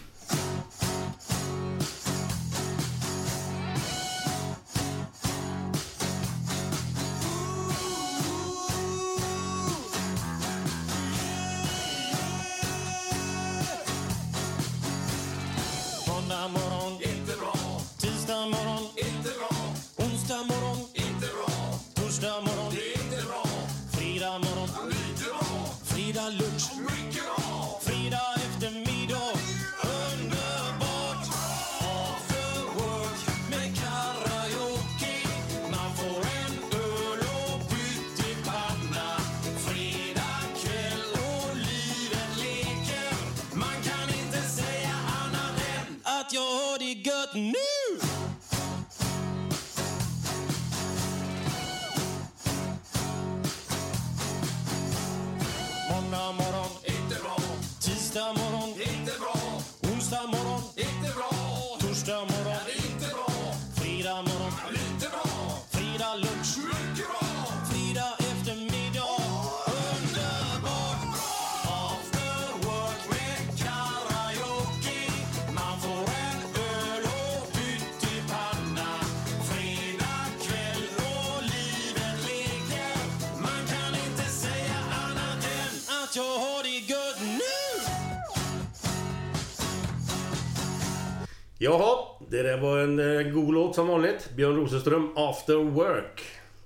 Jaha, det där var en eh, god låt som vanligt. Björn Rosenström, After Work.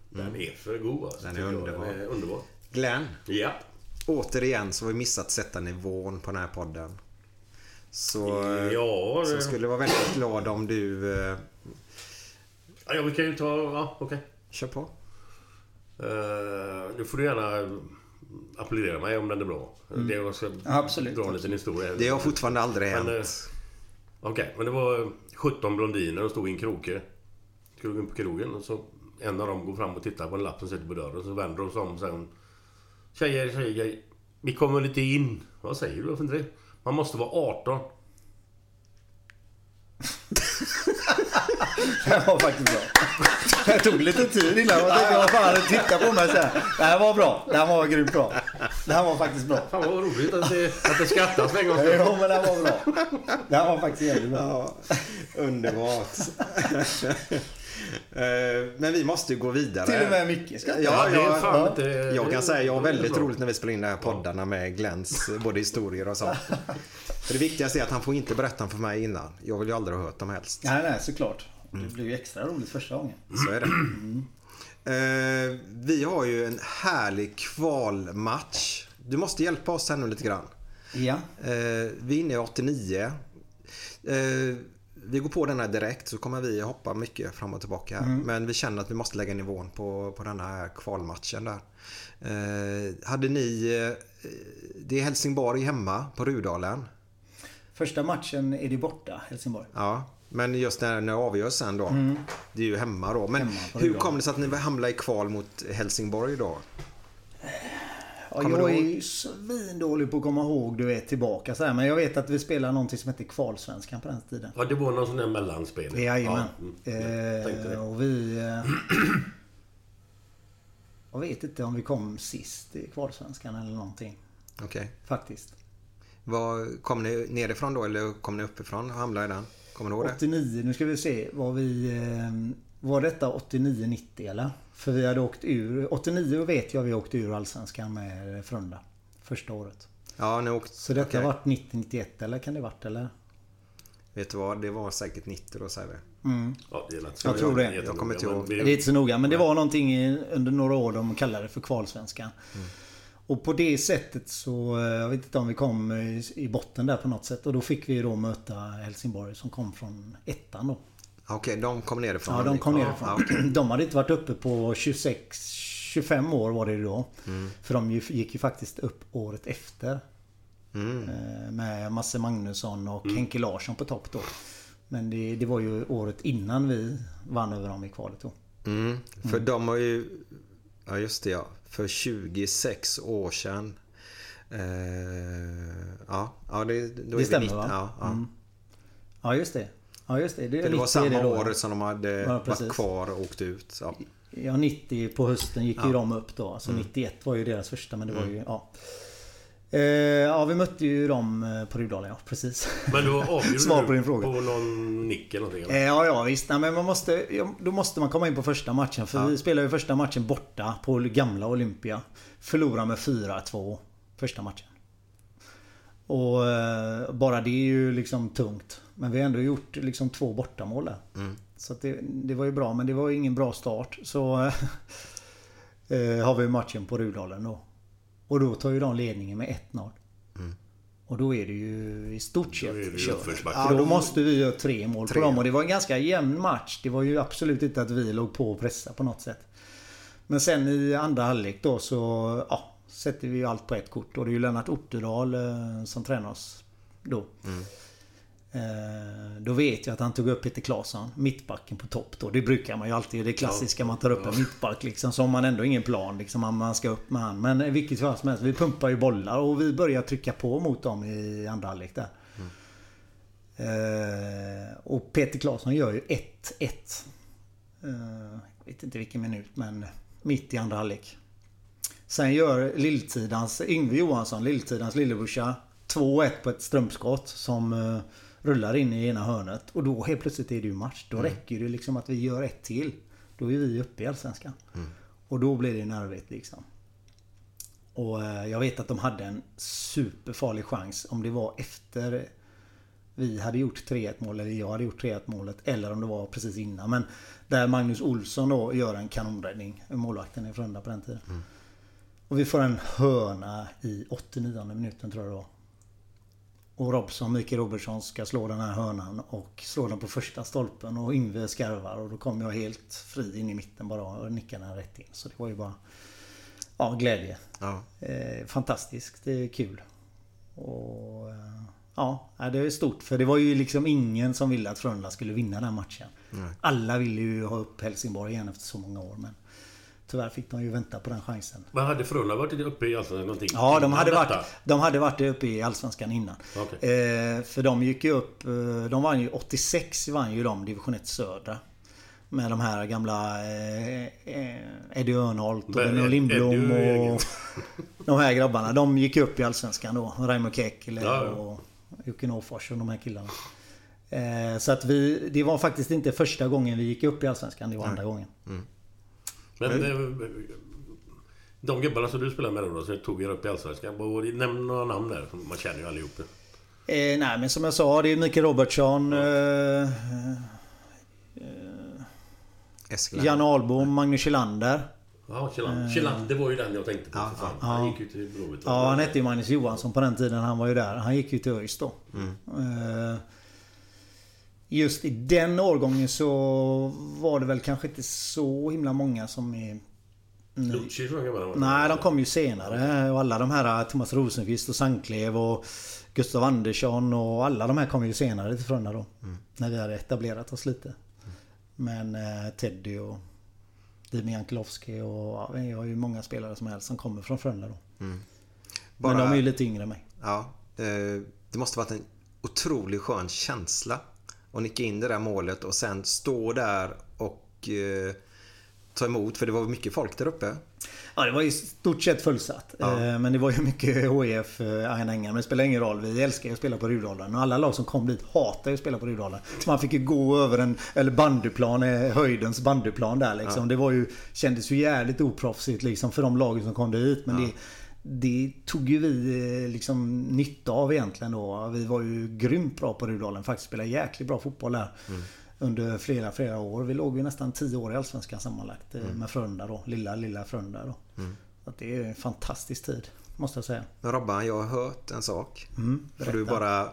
Den är för god alltså. Den är tycker jag. underbar. Den är underbar. Glenn. Ja. Återigen så har vi missat sätta nivån på den här podden. Så, eh, Ja, så det- skulle jag vara väldigt glad om du... eh, Ja, vi kan ju ta... Ja, okej. Kör på. Uh, nu får du gärna applådera mig om den är bra. Mm. Det jag ska Absolut, dra en liten historia. här. Det har fortfarande aldrig Men, eh, hänt. Okej, men det var 17 blondiner och stod i en kroke. Skulle gå in på krogen och så en av dem går fram och tittar på en lapp som sitter på dörren. Så vänder de sig om och säger hon, Tjejer, tjejer, vi kommer lite in. Vad säger du? Varför inte det? Man måste vara 18. Det var faktiskt bra. Det tog lite tid innan jag tänkte vad fan, titta på mig så här. Det här var bra. Det här var grymt bra. Det här var faktiskt bra. Fan vad roligt att det, att det skrattas en gång. Jo men det här var bra. Det här var faktiskt jävligt bra. Ja, underbart. Eh, Men vi måste ju gå vidare. Till och med Micke skrattar. Ja, det är ja, fan Jag kan säga jag har väldigt roligt när vi spelar in de här poddarna med Glens både historier och sånt. För det viktigaste är att han får inte berätta för mig innan. Jag vill ju aldrig ha hört dem helst. Nej, nej, såklart. Det blev ju extra roligt första gången. Så är det. Eh, vi har ju en härlig kvalmatch. Du måste hjälpa oss här nu lite grann. Ja. Eh, vi är inne i 89. Eh, vi går på den här direkt så kommer vi hoppa mycket fram och tillbaka. Mm. Men vi känner att vi måste lägga nivån på, på den här kvalmatchen där. Eh, hade ni... Eh, det är Helsingborg hemma på Rudalen. Första matchen är det borta, Helsingborg. Ja, men just när det avgörs sen då. Mm. Det är ju hemma då. Men Hemma hur kom det sig att ni hamnade i kval mot Helsingborg då? Ja, jag du är ju svindålig på att komma ihåg du är tillbaka så här. Men jag vet att vi spelar någonting som heter Kvalsvenskan på den tiden. Ja, det var någon sån där mellanspel. Jajamän. Ja, mm. Eh, och vi... Eh, jag vet inte om vi kom sist i Kvalsvenskan eller någonting. Okej. Faktiskt. Var, kom ni nerifrån då eller kom ni uppifrån och hamnade i den? Kommer du ihåg det? 89, nu ska vi se. Var vi... Eh, var detta 89-90 eller? För vi hade åkt ur... 89 vet jag vi åkte ur Allsvenskan med Frölunda. Första året. Ja, ni åkte... Så detta okej. vart 90-91 eller kan det varit eller? Vet du vad? Det var säkert 90 då säger vi. Mm. Ja, det Jag tror det. Jag kommer inte ihåg. Det är inte så noga men det var någonting under några år de kallade det för kvalsvenskan. Och på det sättet så, eh, jag vet inte om vi kom i- i botten där på något sätt. Och då fick vi då möta Helsingborg som kom från ettan då. Okej, de kom nerifrån. Ja, de kom nerifrån. ja, okej. De hade inte varit uppe på 26, 25 år var det då. Mm. För de gick ju faktiskt upp året efter. Mm. Eh, Med Masse Magnusson och Mm. Henke Larsson på topp då. Men det, det var ju året innan vi vann över dem i kvalet då. Mm. För Mm. de har ju... Ja, just det ja. För 26 år sedan. Eh, ja, ja, det, då är Det vi stämmer 90, va? Ja, ja. Mm. Ja just det. Ja just det. För det var 90 är samma det då, år som de hade Ja, varit kvar och åkt ut. Ja. Ja 90 på hösten gick ju Ja. de upp då. Så Mm. 91 var ju deras första men det var Mm. ju... Ja. Eh, ja vi mötte ju dem eh, på Rudalen ja precis. Men då avgjorde Svar på din fråga. på någon nick eller någonting? Eh, Ja, ja visst. Nej, men man måste, ja, då måste man komma in på första matchen. För Ja. vi spelade ju första matchen borta på gamla Olympia. Förlorade med 4-2 första matchen. Och eh, bara det är ju liksom tungt. Men vi har ändå gjort liksom två bortamål där. Mm. Så det, det var ju bra men det var ju ingen bra start. Så eh, har vi matchen på Rudalen då. Och då tar ju de ledningen med 1-0. Mm. Och då är det ju i stort sett kört. Ja, då måste vi göra tre mål Tre. på dem. Och det var en ganska jämn match. Det var ju absolut inte att vi låg på och pressade på något sätt. Men sen i andra halvlek då så ja, sätter vi ju allt på ett kort. Och det är ju Lennart Otterdal eh, som tränar oss då. Mm. Eh, då vet jag att han tog upp Peter Claesson, mittbacken på topp då. Det brukar man ju alltid. Det klassiska man tar upp en mittback liksom. Så har man ändå ingen plan liksom. Man- ska upp med han. Men i vilket fall som helst. Vi pumpar ju bollar och vi börjar trycka på mot dem i andra halvlek där. Eh, och Peter Claesson gör ju 1-1. Eh, jag vet inte vilken minut men mitt i andra halvlek. Sen gör Lilltidans, Yngve Johansson, Lilltidans lillebrorsa 2-1 på ett strumpskott som eh, rullar in i ena hörnet. Och då helt plötsligt är det ju match. Då Mm. räcker det liksom att vi gör ett till. Då är vi uppe i Allsvenskan. Och då blir det nervigt liksom. Och eh, jag vet att de hade en superfarlig chans om det var efter vi hade gjort 3-1 mål eller jag hade gjort 3-1 målet eller om det var precis innan. Men där Magnus Olsson då gör en kanonräddning. Målvakten i Frölunda på den tiden. Och vi får en hörna i 89 minuten tror jag det var. Och Robson, Mikael Robertsson ska slå den här hörnan och slå den på första stolpen och Yngve skarvar och då kom jag helt fri in i mitten bara och nickade den rätt in. Så det var ju bara... Ja, glädje. Ja. Eh, fantastiskt. Det är kul. Och... eh, Ja, ja, det är stort för det var ju liksom ingen som ville att Frölunda skulle vinna den matchen. Nej. Alla ville ju ha upp Helsingborg igen efter så många år men Tyvärr fick de ju vänta på den chansen. Men hade Frölunda varit uppe i Allsvenskan någonting? Ja, de hade, varit, de hade varit uppe i Allsvenskan innan. Okej. Eh, för de gick ju upp... Eh, de vann ju 86 vann ju de division 1 södra. Med de här gamla eh, eh, Eddie Örnholt och Benno Lindblom och de här grabbarna. De gick upp i Allsvenskan då. Raimo Kekele Ja, ja. och Jocke Norfors och de här killarna. Eh, så att vi... Det var faktiskt inte första gången vi gick upp i Allsvenskan. Det var andra gången. Men eh, de gubbarna som du spelade med då, som tog er upp i Allsvenskan. Nämn några namn där. Man känner ju allihop. Eh, nej men som jag sa, det är Mikael Robertsson. Eh, Eskilstuna. Jan Ahlbom, Magnus Kjellander. Ja, Kjellander. Kjellander var ju den jag tänkte på. för fan. Ja. Han gick ju till Blåvitt. Ja, han hette ju Magnus Johansson på den tiden han var ju där. Han gick ju till ÖIS då. Eh, Just i den årgången så var det väl kanske inte så himla många som är... Lucci tror jag var Nej, de kom ju senare. Och alla de här Thomas Rosenqvist och Sanklev och Gustav Andersson och alla de här kom ju senare till Frölunda då. När vi hade etablerat oss lite. Men eh, Teddy och Dimi Jankelovski och ja, vi har ju många spelare som helst som kommer från Frölunda då. Men Bara- de är ju lite yngre än mig. Ja, eh, det måste varit en otroligt skön känsla att nicka in det där målet och sen stå där och eh, ta emot. För det var mycket folk där uppe. Ja, det var i stort sett fullsatt. Ja. Eh, Men det var ju mycket HIF, eh, Engen. Men det spelar ingen roll. Vi älskar ju att spela på Rudalen. Och alla lag som kom dit hatar ju att spela på Rudalen. Så man fick ju gå över en eller bandyplan, eh, höjdens bandyplan där liksom. Ja. Det var ju, kändes ju jävligt oproffsigt liksom för de lagen som kom dit. Men Ja. det, det tog ju vi eh, liksom nytta av egentligen då. Vi var ju grymt bra på Rudalen. Faktiskt spelade jäkligt bra fotboll där. Under flera, flera år. Vi låg ju nästan 10 år i Allsvenskan sammanlagt. eh, Med Frölunda då. Lilla, lilla Frölunda då. Så att det är en fantastisk tid. Måste jag säga. Men Robban, jag har hört en sak. Mm, Får du bara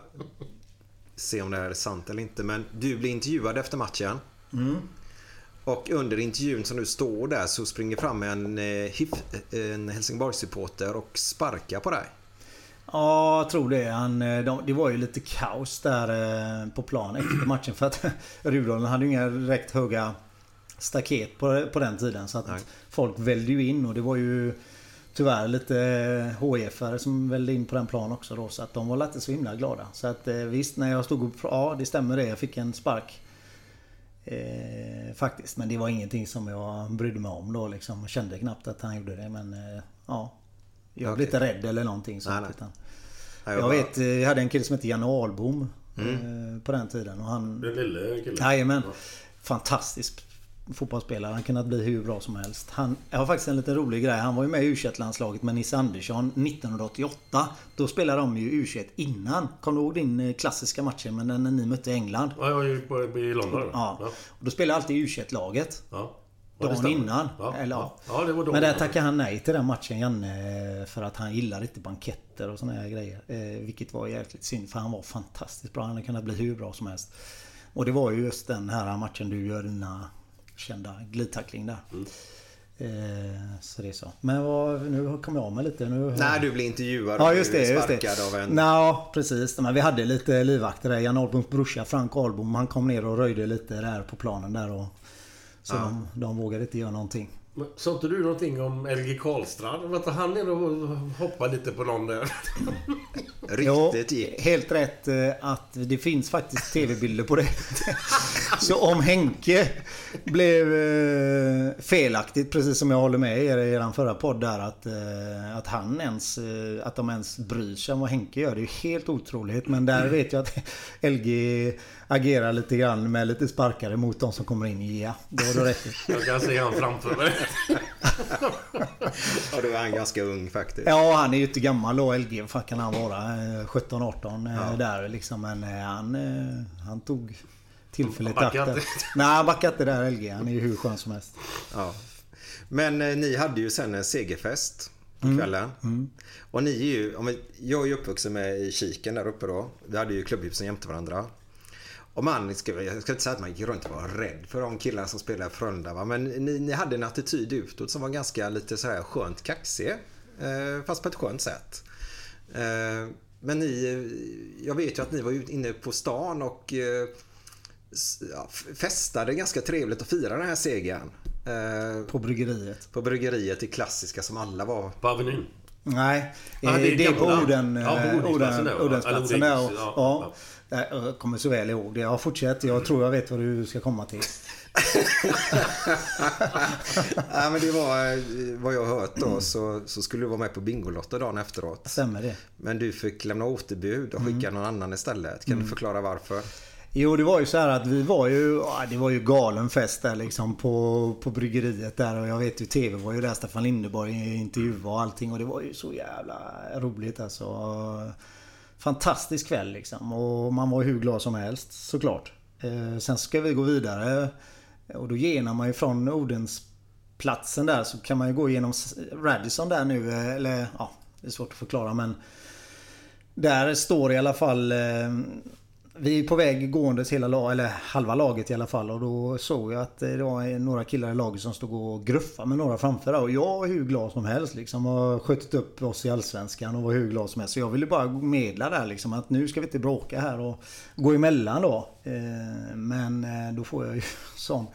se om det här är sant eller inte. Men du blir intervjuad efter matchen. Mm. Och under intervjun som du står där så springer fram en, eh, HIF, en Helsingborgssupporter och sparkar på dig. Ja, jag tror det. Han, eh, de, det var ju lite kaos där eh, på plan efter matchen. För att Rudalen hade ju inga direkt höga staket på, på den tiden. Så att Nej. folk välde ju in och det var ju tyvärr lite HIF-are som välde in på den plan också då. Så att de var inte så himla glada. Så att visst, när jag stod upp... Ja, det stämmer det. Jag fick en spark. Eh, faktiskt. Men det var ingenting som jag brydde mig om då liksom. Jag kände knappt att han gjorde det. Men eh, ja. Jag blev inte rädd eller någonting sånt. Nej, nej. Utan, Ja, jag bara- vet, eh, jag hade en kille som hette Janne Ahlbom Mm. eh, på den tiden. Och han... Den lille killen. Jajamän. Fantastisk fotbollsspelare. Han kunnat bli hur bra som helst. Han, jag har faktiskt en liten rolig grej. Han var ju med i u landslaget med Nisse Andersson 1988. Då spelade de ju U21 innan. Kommer du ihåg din eh, klassiska matchen med när ni mötte England? Ja, jag på, i London. Ja. Och då spelade alltid U21-laget. Ja. Ja, Dagen innan. Ja, Eller, ja. ja, det var då. Men där tackade han nej till den matchen Janne för att han gillar inte banketter och såna här grejer. Eh, vilket var jäkligt synd för han var fantastiskt bra. Han hade kunnat bli hur bra som helst. Och det var ju just den här matchen du gör dina kända glidtackling där. Mm. Eh, så det är så. Men vad, nu kom jag av mig lite. Nu, Nej, du blir intervjuad Ja och just det, är just det. sparkad av en... Ja precis. Men vi hade lite livvakter där. Jan Ahlboms brorsa Frank Ahlbom han kom ner och röjde lite där på planen där. Och, så Ja. de, de vågade inte göra någonting. Sa inte du någonting om LG Karlstrand? Var inte han nere och hoppade lite på någon där? Riktigt gick. Helt rätt eh, att det finns faktiskt tv-bilder på det. Så om Henke blev eh, felaktigt, precis som jag håller med er i er förra podd där, att, eh, att han ens, att de ens bryr sig om vad Henke gör. Det är ju helt otroligt. Men där vet jag att LG agerar lite grann med lite sparkare mot de som kommer in. Ja, då har du rätt. Jag kan se han framför mig. Ja, då är han ganska ung faktiskt. Ja, han är ju inte gammal då, LG. Vad kan han vara? Eh, 17-18 eh, Ja. där liksom. Men eh, han, eh, han tog tillfället i Han akt. inte. Nej, han backade inte där LG. Han är ju hur skön som helst. Ja. Men eh, ni hade ju sen en segerfest. på Mm. kvällen. Mm. Och ni är ju, jag är ju uppvuxen med i Kiken där uppe då. Vi hade ju klubbhusen jämte varandra. Och man, ska, jag ska inte säga att man gick runt och var rädd för de killarna som spelade i Frölunda va? Men ni, ni hade en attityd utåt som var ganska lite så här skönt kaxig. Eh, fast på ett skönt sätt. Eh, men ni, eh, jag vet ju att ni var inne på stan och eh, ja, festade ganska trevligt och firade den här segern. Eh, På bryggeriet. På bryggeriet, det klassiska som alla var. På Avenyn? Nej, Ja, eh, det är det är på gamla. Oden, Ja, på eh, Odensplatsen Oden- där? Odensplatsen och- ja, Ja, jag kommer så väl ihåg det. Ja, fortsätt. Jag tror jag vet vad du ska komma till. ja, men det var eh, vad jag har hört då så, så skulle du vara med på Bingolotto dagen efteråt. Stämmer det. Men du fick lämna återbud och skicka någon annan istället. Kan Mm. du förklara varför? Jo, det var ju så här att vi var ju... Det var ju galen fest där liksom på, på bryggeriet där. Och jag vet ju TV var ju där. Stefan Lindeborg intervjuade och allting. Och det var ju så jävla roligt alltså. Fantastisk kväll liksom. Och man var ju hur glad som helst såklart. Eh, sen ska vi gå vidare. Och då genar man ju från Odensplatsen där så kan man ju gå igenom Radisson där nu. Eh, eller ja, det är svårt att förklara men... Där står i alla fall... Eh, vi är på väg gåendes hela lag, eller halva laget i alla fall och då såg jag att eh, det var några killar i laget som stod och gruffade med några framför. Och jag var hur glad som helst liksom har skjutit upp oss i Allsvenskan och var hur glad som helst. Så jag ville bara medla där liksom att nu ska vi inte bråka här och gå emellan då. Eh, men eh, då får jag ju sån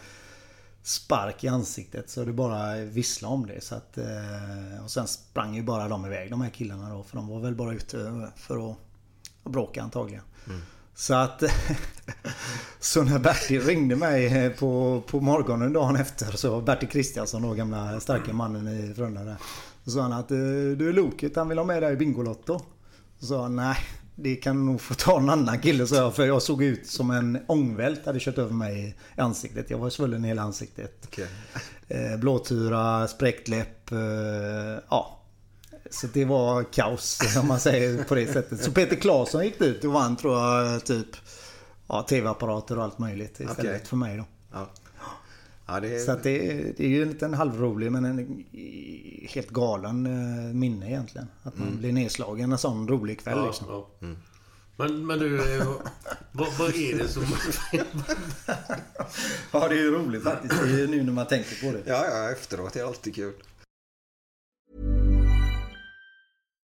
spark i ansiktet så det bara vissla om det. Så att, och sen sprang ju bara de iväg de här killarna då. För de var väl bara ute för att bråka antagligen. Mm. Så att... så när Bertil ringde mig eh, på, på morgonen dagen efter så Bertil Kristiansson då, gamla starka mannen i Frölunda där. Så sa han att eh, du är Loket, han vill ha med dig i Bingolotto. Så sa han nej, det kan nog få ta en annan kille sa jag. För jag såg ut som en ångvält hade kört över mig i ansiktet. Jag var svullen i hela ansiktet. Okej. Eh, blåtura, spräckt läpp. Ja. Så det var kaos om man säger på det sättet. Så Peter Claesson gick ut och vann tror jag typ ja, tv-apparater och allt möjligt istället Okej. för mig då. Ja. Ja, det. Så det, det är ju en liten halvrolig men en helt galen eh, minne egentligen. Att man Mm. blir nedslagen en sån rolig kväll Ja, liksom. ja. Men, men du, eh, vad, vad är det som... Ja det är ju roligt faktiskt det är ju nu när man tänker på det. Ja, ja, efteråt det är alltid kul.